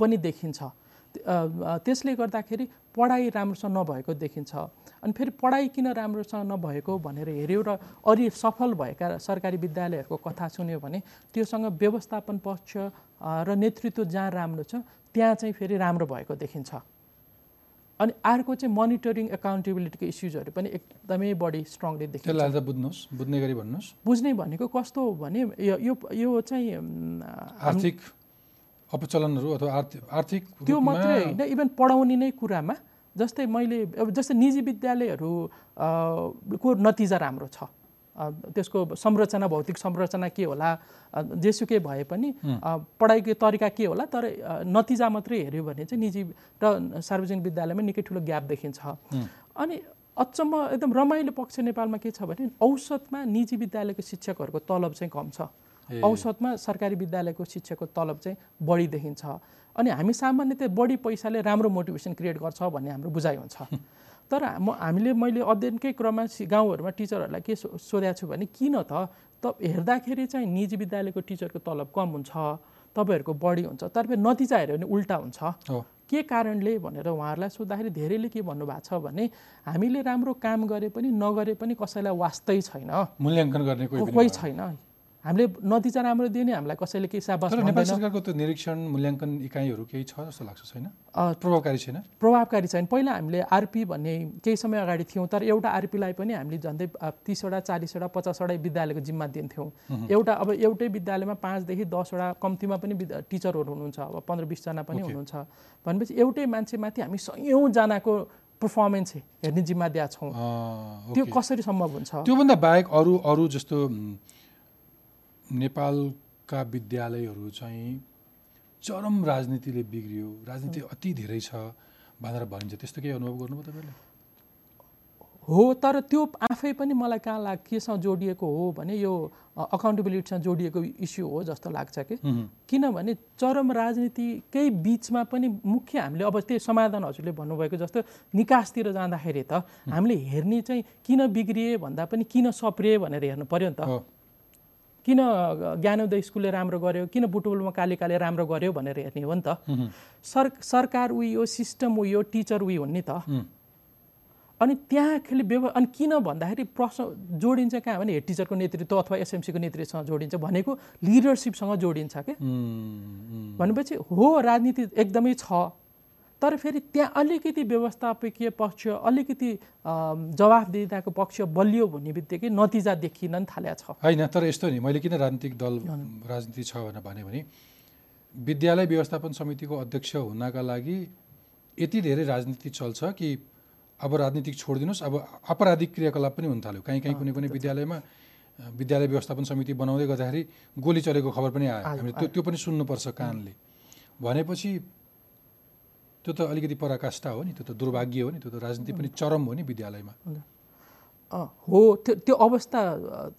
पनि देखिन्छ। त्यसले गर्दाखेरि पढाइ राम्रोसँग नभएको देखिन्छ। अनि फेरि पढाइ किन राम्रोसँग नभएको भनेर हेऱ्यो र अरू सफल भएका सरकारी विद्यालयहरूको कथा सुन्यो भने त्योसँग व्यवस्थापन पक्ष र नेतृत्व जहाँ राम्रो छ त्यहाँ चाहिँ फेरि राम्रो भएको देखिन्छ। अनि अर्को चाहिँ मोनिटरिङ एकाउन्टेबिलिटीको इस्युजहरू पनि एकदमै बढी स्ट्रङली देखिन्छ। त्यसलाई त बुझ्नुहोस् बुझ्ने गरी भन्नुहोस्। बुझ्ने भनेको कस्तो हो भने यो यो चाहिँ आर्थिक अपचलनहरू अथवा आर्थिक आर्थिक त्यो मात्रै होइन इभन पढाउने नै कुरामा जस्तै मैले अब जस्तै निजी विद्यालयहरू को नतिजा राम्रो छ। त्यसको संरचना भौतिक संरचना के होला जेसुकै भए पनि पढाइको तरिका के होला तर नतिजा मात्रै हेऱ्यो भने चाहिँ निजी र सार्वजनिक विद्यालयमा निकै ठुलो ग्याप देखिन्छ। अनि अचम्म एकदम रमाइलो पक्ष नेपालमा के छ भने औसतमा निजी विद्यालयको शिक्षकहरूको तलब चाहिँ कम छ। औसतमा सरकारी विद्यालयको शिक्षकको तलब चाहिँ बढी देखिन्छ। अनि हामी सामान्यतः बढी पैसाले राम्रो मोटिभेसन क्रिएट गर्छ भन्ने हाम्रो बुझाइ हुन्छ। [laughs] तर म हामीले मैले अध्ययनकै क्रममा गाउँहरूमा टिचरहरूलाई के सो सोधेको छु भने किन त त हेर्दाखेरि चाहिँ निजी विद्यालयको टिचरको तलब कम हुन्छ तपाईँहरूको बढी हुन्छ तर फेरि नतिजा हेऱ्यो भने उल्टा हुन्छ। के कारणले भनेर उहाँहरूलाई सोद्धाखेरि धेरैले के भन्नुभएको छ भने हामीले राम्रो काम गरे पनि नगरे पनि कसैलाई वास्तै छैन। मूल्याङ्कन गर्ने कोही। छैन। हामीले नतिजा राम्रो दियो नि हामीलाई कसैले केही साबास तर नेपाल सरकारको त्यो निरीक्षण मूल्याङ्कन इकाइहरू केही छ जस्तो लाग्छ छैन? प्रभावकारी छैन? प्रभावकारी छैन। पहिला हामीले आरपी भन्ने केही समय अगाडि थियौँ तर एउटा आरपीलाई पनि हामीले झन्डै तिसवटा चालिसवटा पचासवटा विद्यालयको जिम्मा दिन्थ्यौँ। एउटा अब एउटै विद्यालयमा पाँचदेखि दसवटा कम्तीमा पनि टिचरहरू हुनुहुन्छ अब पन्ध्र बिसजना पनि. हुनुहुन्छ। भनेपछि एउटै मान्छेमाथि हामी सयौँजनाको पर्फर्मेन्स हेर्ने जिम्मा दिएका छौँ। त्यो। कसरी सम्भव हुन्छ? त्योभन्दा बाहेक अरू अरू जस्तो नेपालका विद्यालयहरू चाहिँ चरम राजनीतिले बिग्रियो। राजनीति अति धेरै छ भनेर भनिन्छ। त्यस्तो केही अनुभव गर्नुभयो तपाईँले? हो तर त्यो आफै पनि मलाई कहाँ लाग केसँग जोडिएको हो भने यो अकाउन्टेबिलिटीसँग जोडिएको इस्यु हो जस्तो लाग्छ कि। किनभने चरम राजनीतिकै बिचमा पनि मुख्य हामीले अब त्यही समाधान हजुरले भन्नुभएको जस्तो निकासतिर जाँदाखेरि त हामीले हेर्ने चाहिँ किन बिग्रिए भन्दा पनि किन सप्रिए भनेर हेर्नु पर्यो नि त। किन ज्ञानोदय स्कुलले राम्रो गर्यो? किन बुटुलमा कालिकाले राम्रो गर्यो भनेर हेर्ने हो नि त। सर सरकार उयो सिस्टम उयो टिचर उयो हुन् नि त। अनि त्यहाँ खेलि व्यव अनि किन भन्दाखेरि प्रश्न जोडिन्छ कहाँ भने हेड टिचरको नेतृत्व अथवा एसएमसीको नेतृत्वसँग जोडिन्छ भनेको लिडरसिपसँग जोडिन्छ क्या भनेपछि हो राजनीति एकदमै छ। तर फेरि त्यहाँ अलिकति व्यवस्थापकीय पक्ष अलिकति अम, जवाफदेहिताको पक्ष बलियो भन्ने बित्तिकै नतिजा देखिन नि थालेको छ। होइन तर यस्तो नि मैले किन राजनीतिक दल राजनीति छ भनेर भने भने विद्यालय व्यवस्थापन समितिको अध्यक्ष हुनका लागि यति धेरै राजनीति चल्छ कि अब राजनीतिक छोडिदिनुहोस् अब आपराधिक क्रियाकलाप पनि हुन थाल्यो। कहीँ कहीँ कुनै कुनै विद्यालयमा विद्यालय व्यवस्थापन समिति बनाउँदै गर्दाखेरि गोली चलेको खबर पनि आयो, हामीले त्यो त्यो पनि सुन्नुपर्छ कानले। भनेपछि त्यो त अलिकति पराकाष्ठा हो नि त्यो त दुर्भाग्य हो नि त्यो त राजनीति पनि चरम हो नि विद्यालयमा। हो। त्यो त्यो अवस्था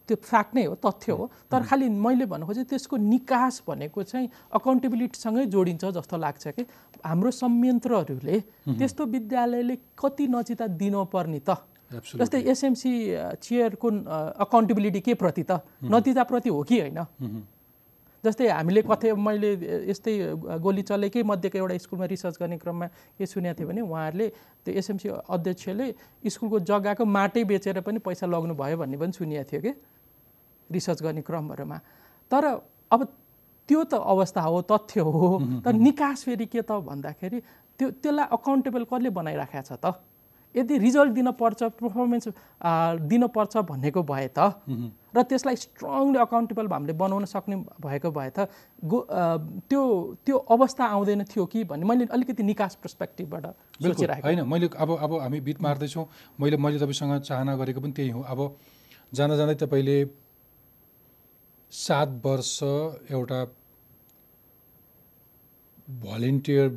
त्यो फ्याक्ट नै हो तथ्य हो। तर खालि मैले भन्नु खोजेँ त्यसको निकास भनेको चाहिँ अकाउन्टेबिलिटीसँगै जोडिन्छ जस्तो लाग्छ कि। हाम्रो संयन्त्रहरूले त्यस्तो विद्यालयले कति नचिता दिनुपर्ने त. जस्तै एसएमसी चेयरको अकाउन्टेबिलिटी के प्रति त? नतिजाप्रति हो कि होइन? जस्तै हामीले कथे मैले यस्तै गोली चलेकै मध्येको एउटा स्कुलमा रिसर्च गर्ने क्रममा के सुनेको थिएँ भने उहाँहरूले त्यो एसएमसी अध्यक्षले स्कुलको जग्गाको माटै बेचेर पनि पैसा लग्नु भयो भन्ने पनि सुनिएको थियो कि रिसर्च गर्ने क्रमहरूमा। तर अब त्यो त अवस्था हो तथ्य हो। तर निकास फेरि के त भन्दाखेरि त्यो त्यसलाई अकाउन्टेबल कसले बनाइराखेको छ त? यदि रिजल्ट दिनपर्छ पर्फर्मेन्स दिनपर्छ भनेको भए त? र त्यसलाई स्ट्रङली अकाउन्टेबल हामीले बनाउन सक्ने भएको भए त गो त्यो त्यो अवस्था आउँदैन थियो कि भन्ने मैले अलिकति निकास पर्सपेक्टिभबाट बिल्कुल सोचिरहेको होइन मैले अब अब हामी बिट मार्दैछौँ। मैले मैले तपाईँसँग चाहना गरेको पनि त्यही हो। अब जाँदा जाँदै तपाईँले सात वर्ष एउटा भलिन्टियर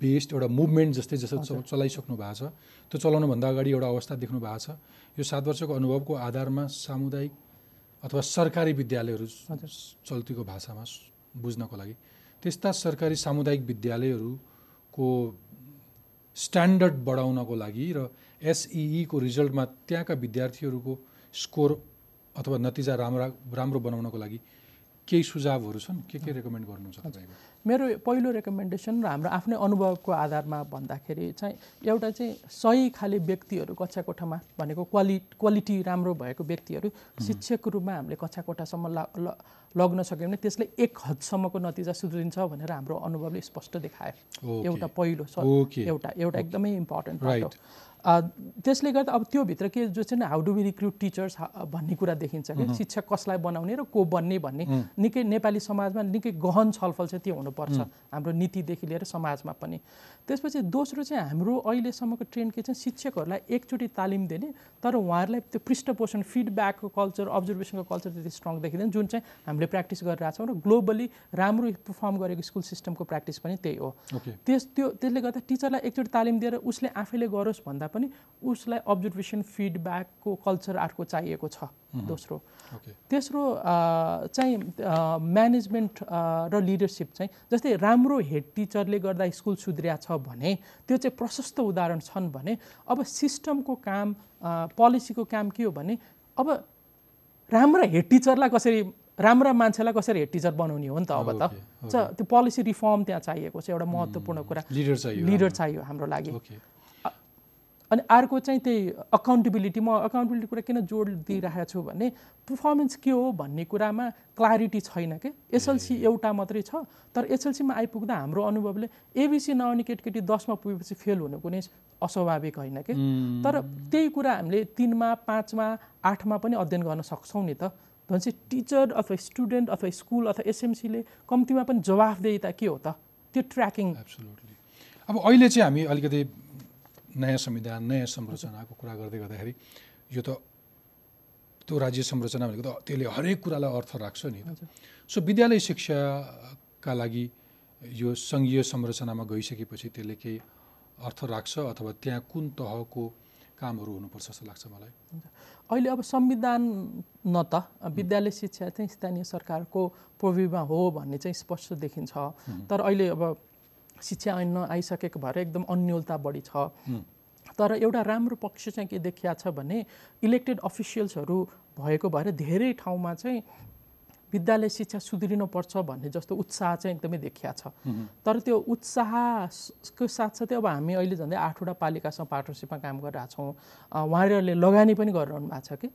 बेस्ड एउटा मुभमेन्ट जस्तै जस्तो चलाइसक्नु भएको छ। त्यो चलाउनुभन्दा अगाडि एउटा अवस्था देख्नु भएको छ। यो सात वर्षको अनुभवको आधारमा सामुदायिक अथवा सरकारी विद्यालयहरू चल्तीको भाषामा बुझ्नको लागि त्यस्ता सरकारी सामुदायिक विद्यालयहरूको स्ट्यान्डर्ड बढाउनको लागि र एसइईको रिजल्टमा त्यहाँका विद्यार्थीहरूको स्कोर अथवा नतिजा राम्रा राम्रो बनाउनको लागि केही सुझावहरू छन्? के के रेकमेन्ड गर्नुहुन्छ तपाईँको मेरो पहिलो रेकमेन्डेसन र हाम्रो आफ्नै अनुभवको आधारमा भन्दाखेरि चाहिँ एउटा चाहिँ सही खाले व्यक्तिहरू कक्षा कोठामा भनेको क्वालि क्वालिटी राम्रो भएको व्यक्तिहरू शिक्षकको रूपमा हामीले कक्षा कोठासम्म ला लग्न सक्यौँ भने त्यसले एक हदसम्मको नतिजा सुध्रिन्छ भनेर हाम्रो अनुभवले स्पष्ट देखायो। एउटा पहिलो। एउटा एउटा एकदमै इम्पोर्टेन्ट पार्ट हो त्यसले गर्दा अब त्योभित्र के जो चाहिँ how do we recruit teachers भन्ने कुरा देखिन्छ कि शिक्षक कसलाई बनाउने र को बन्ने भन्ने। निकै नेपाली समाजमा निकै गहन छलफल चाहिँ त्यो हुनुपर्छ हाम्रो नीतिदेखि लिएर समाजमा पनि। त्यसपछि दोस्रो चाहिँ हाम्रो अहिलेसम्मको ट्रेन्ड के चाहिँ शिक्षकहरूलाई एकचोटि तालिम दिने तर उहाँहरूलाई त्यो पृष्ठपोषण फिडब्याकको कल्चर अब्जर्भेसनको कल्चर त्यति स्ट्रङ देखिँदैन जुन चाहिँ हामीले प्र्याक्टिस गरिरहेछौँ र ग्लोबली राम्रो पर्फर्म गरेको स्कुल सिस्टमको प्र्याक्टिस पनि त्यही हो। त्यस त्यो त्यसले गर्दा टिचरलाई एकचोटि तालिम दिएर उसले आफैले गरोस् भन्दा पनि उसलाई अब्जर्भेसन फिडब्याकको कल्चर अर्को चाहिएको छ दोस्रो। तेस्रो चाहिँ म्यानेजमेन्ट र लिडरसिप चाहिँ जस्तै राम्रो हेड टिचरले गर्दा स्कुल सुध्रिया छ भने त्यो चाहिँ प्रशस्त उदाहरण छन् भने अब सिस्टमको काम पोलिसीको काम के हो भने अब राम्रा हेड टिचरलाई कसरी राम्रा मान्छेलाई कसरी हेड टिचर बनाउने हो नि त अब त। त्यो पोलिसी रिफर्म त्यहाँ चाहिएको छ एउटा महत्त्वपूर्ण कुरा। लिडर चाहियो लिडर चाहियो हाम्रो लागि। अनि अर्को चाहिँ त्यही अकाउन्टेबिलिटी म अकाउन्टेबिलिटी कुरा किन जोड दिइरहेको छु भने पर्फर्मेन्स के हो भन्ने कुरामा क्लारिटी छैन कि? एसएलसी एउटा मात्रै छ तर एसएलसीमा आइपुग्दा हाम्रो अनुभवले एबिसी नआउने केटकेटी दसमा पुगेपछि फेल हुनु कुनै अस्वाभाविक होइन कि? तर त्यही कुरा हामीले तिनमा पाँचमा आठमा पनि अध्ययन गर्न सक्छौँ नि त। भनेपछि टिचर अथवा स्टुडेन्ट अथवा स्कुल अथवा एसएमसीले कम्तीमा पनि जवाफदेहिता के हो त? त्यो ट्र्याकिङ। एब्सोल्युटली अब अहिले चाहिँ हामी अलिकति नयाँ संविधान नयाँ संरचनाको कुरा गर्दै गर्दाखेरि यो त त्यो राज्य संरचना भनेको त त्यसले हरेक कुरालाई अर्थ राख्छ नि सो विद्यालय शिक्षाका लागि यो सङ्घीय संरचनामा गइसकेपछि त्यसले केही अर्थ राख्छ अथवा त्यहाँ कुन तहको कामहरू हुनुपर्छ जस्तो लाग्छ मलाई अहिले अब संविधान न त विद्यालय शिक्षा चाहिँ स्थानीय सरकारको प्रविमा हो भन्ने चाहिँ स्पष्ट देखिन्छ तर अहिले अब शिक्षा ऐन आइसकेको भएर एकदम अन्यलता बढी छ। तर एउटा राम्रो पक्ष चाहिँ के देखिया छ भने इलेक्टेड अफिसियल्सहरू भएको भएर धेरै ठाउँमा चाहिँ विद्यालय शिक्षा सुध्रिनुपर्छ भन्ने जस्तो उत्साह चाहिँ एकदमै देखिया छ। तर त्यो उत्साहको साथसाथै अब हामी अहिले झन्डै आठवटा पालिकासँग पार्टनरसिपमा काम गरिरहेछौँ अँ, उहाँहरूले लगानी पनि गरिरहनु भएको छ कि।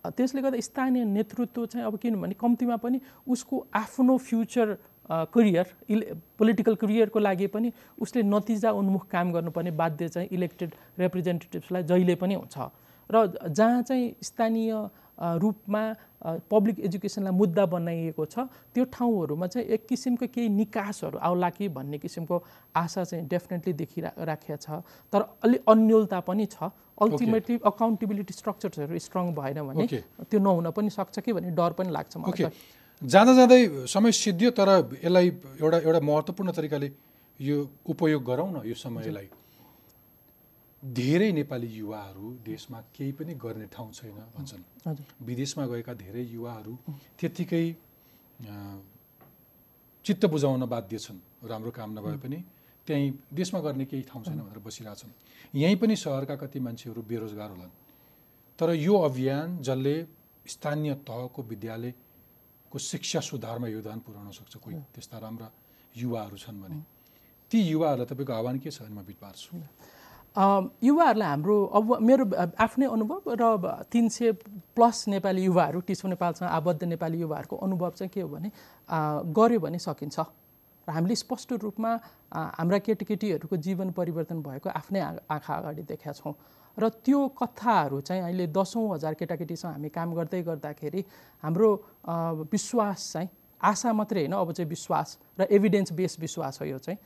त्यसले गर्दा स्थानीय नेतृत्व चाहिँ अब किनभने कम्तीमा पनि उसको आफ्नो फ्युचर करियर इले पोलिटिकल करियरको लागि पनि उसले नतिजा उन्मुख काम गर्नुपर्ने बाध्य चाहिँ इलेक्टेड रिप्रेजेन्टेटिभ्सलाई जहिले पनि हुन्छ। र जहाँ चाहिँ स्थानीय रूपमा पब्लिक एजुकेसनलाई मुद्दा बनाइएको छ त्यो ठाउँहरूमा चाहिँ एक किसिमको केही निकासहरू आउला कि भन्ने किसिमको आशा चाहिँ डेफिनेटली देखिरा राखेको छ। तर अलि अन्यलता पनि छ। अल्टिमेटली अकाउन्टेबिलिटी स्ट्रक्चर्सहरू स्ट्रङ भएन भने. त्यो नहुन पनि सक्छ कि भन्ने डर पनि लाग्छ मलाई। जाँदा जाँदै समय सिद्धियो तर यसलाई एउटा एउटा महत्त्वपूर्ण तरिकाले यो उपयोग गरौँ न यो समयलाई। धेरै नेपाली युवाहरू देशमा केही पनि गर्ने ठाउँ छैन भन्छन्। विदेशमा गएका धेरै युवाहरू त्यत्तिकै चित्त बुझाउन बाध्य छन्। राम्रो काम नभए पनि त्यहीँ देशमा गर्ने केही ठाउँ छैन भनेर बसिरहेछन्। यहीँ पनि सहरका कति मान्छेहरू बेरोजगार होलान्। तर यो अभियान जसले स्थानीय तहको विद्यालयको शिक्षा सुधारमा योगदान पुर्याउन सक्छ कोही त्यस्ता राम्रा युवाहरू छन् भने। ती युवाहरूलाई तपाईँको आह्वान के छ भने म बिट पार्छु अम, युवाहरूलाई हाम्रो अब मेरो आफ्नै अनुभव र तिन सय प्लस नेपाली युवाहरू टिसो नेपालसँग आबद्ध नेपाली युवाहरूको अनुभव चाहिँ के हो भने आ, गर्यो भने सकिन्छ। हामीले स्पष्ट रूपमा हाम्रा केटीकेटीहरूको जीवन परिवर्तन भएको आफ्नै आँखा अगाडि देखेका छौँ। र त्यो कथाहरू चाहिँ अहिले दसौँ हजार केटाकेटीसँग हामी काम गर्दै गर्दाखेरि हाम्रो विश्वास चाहिँ आशा मात्रै होइन अब चाहिँ विश्वास र एभिडेन्स बेस विश्वास हो यो चाहिँ।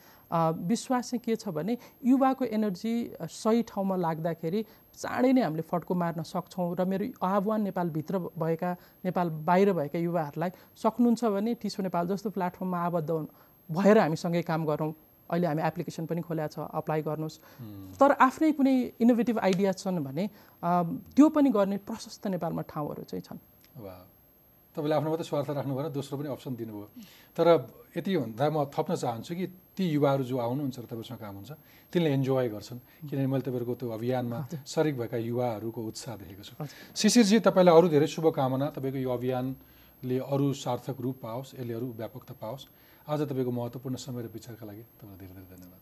विश्वास चाहिँ के छ भने युवाको एनर्जी सही ठाउँमा लाग्दाखेरि चाँडै नै हामीले फड्को मार्न सक्छौँ र मेरो आह्वान नेपालभित्र भएका नेपाल बाहिर भएका युवाहरूलाई सक्नुहुन्छ भने टिसो नेपाल जस्तो प्लेटफर्ममा आबद्ध भएर हामीसँगै काम गरौँ। अहिले हामी एप्लिकेसन पनि खोलेको छ अप्लाई गर्नुहोस्। तर आफ्नै कुनै इनोभेटिभ आइडिया छन् भने त्यो पनि गर्ने प्रशस्त नेपालमा ठाउँहरू चाहिँ छन्। तपाईँले आफ्नो मात्रै स्वार्थ राख्नु भएन दोस्रो पनि अप्सन दिनुभयो। तर यति भन्दा म थप्न चाहन्छु कि ती युवाहरू जो आउनुहुन्छ र तपाईँसँग काम हुन्छ तिनले इन्जोय गर्छन्। किनभने मैले तपाईँहरूको त्यो अभियानमा सरिक भएका युवाहरूको उत्साह देखेको छु। शिशिरजी तपाईँलाई अरू धेरै शुभकामना। तपाईँको यो अभियानले अरू सार्थक रूप पाओस् यसले अरू व्यापकता पाओस्। आज तपाईँको महत्त्वपूर्ण समय र विचारका लागि तपाईँलाई धेरै धेरै धन्यवाद।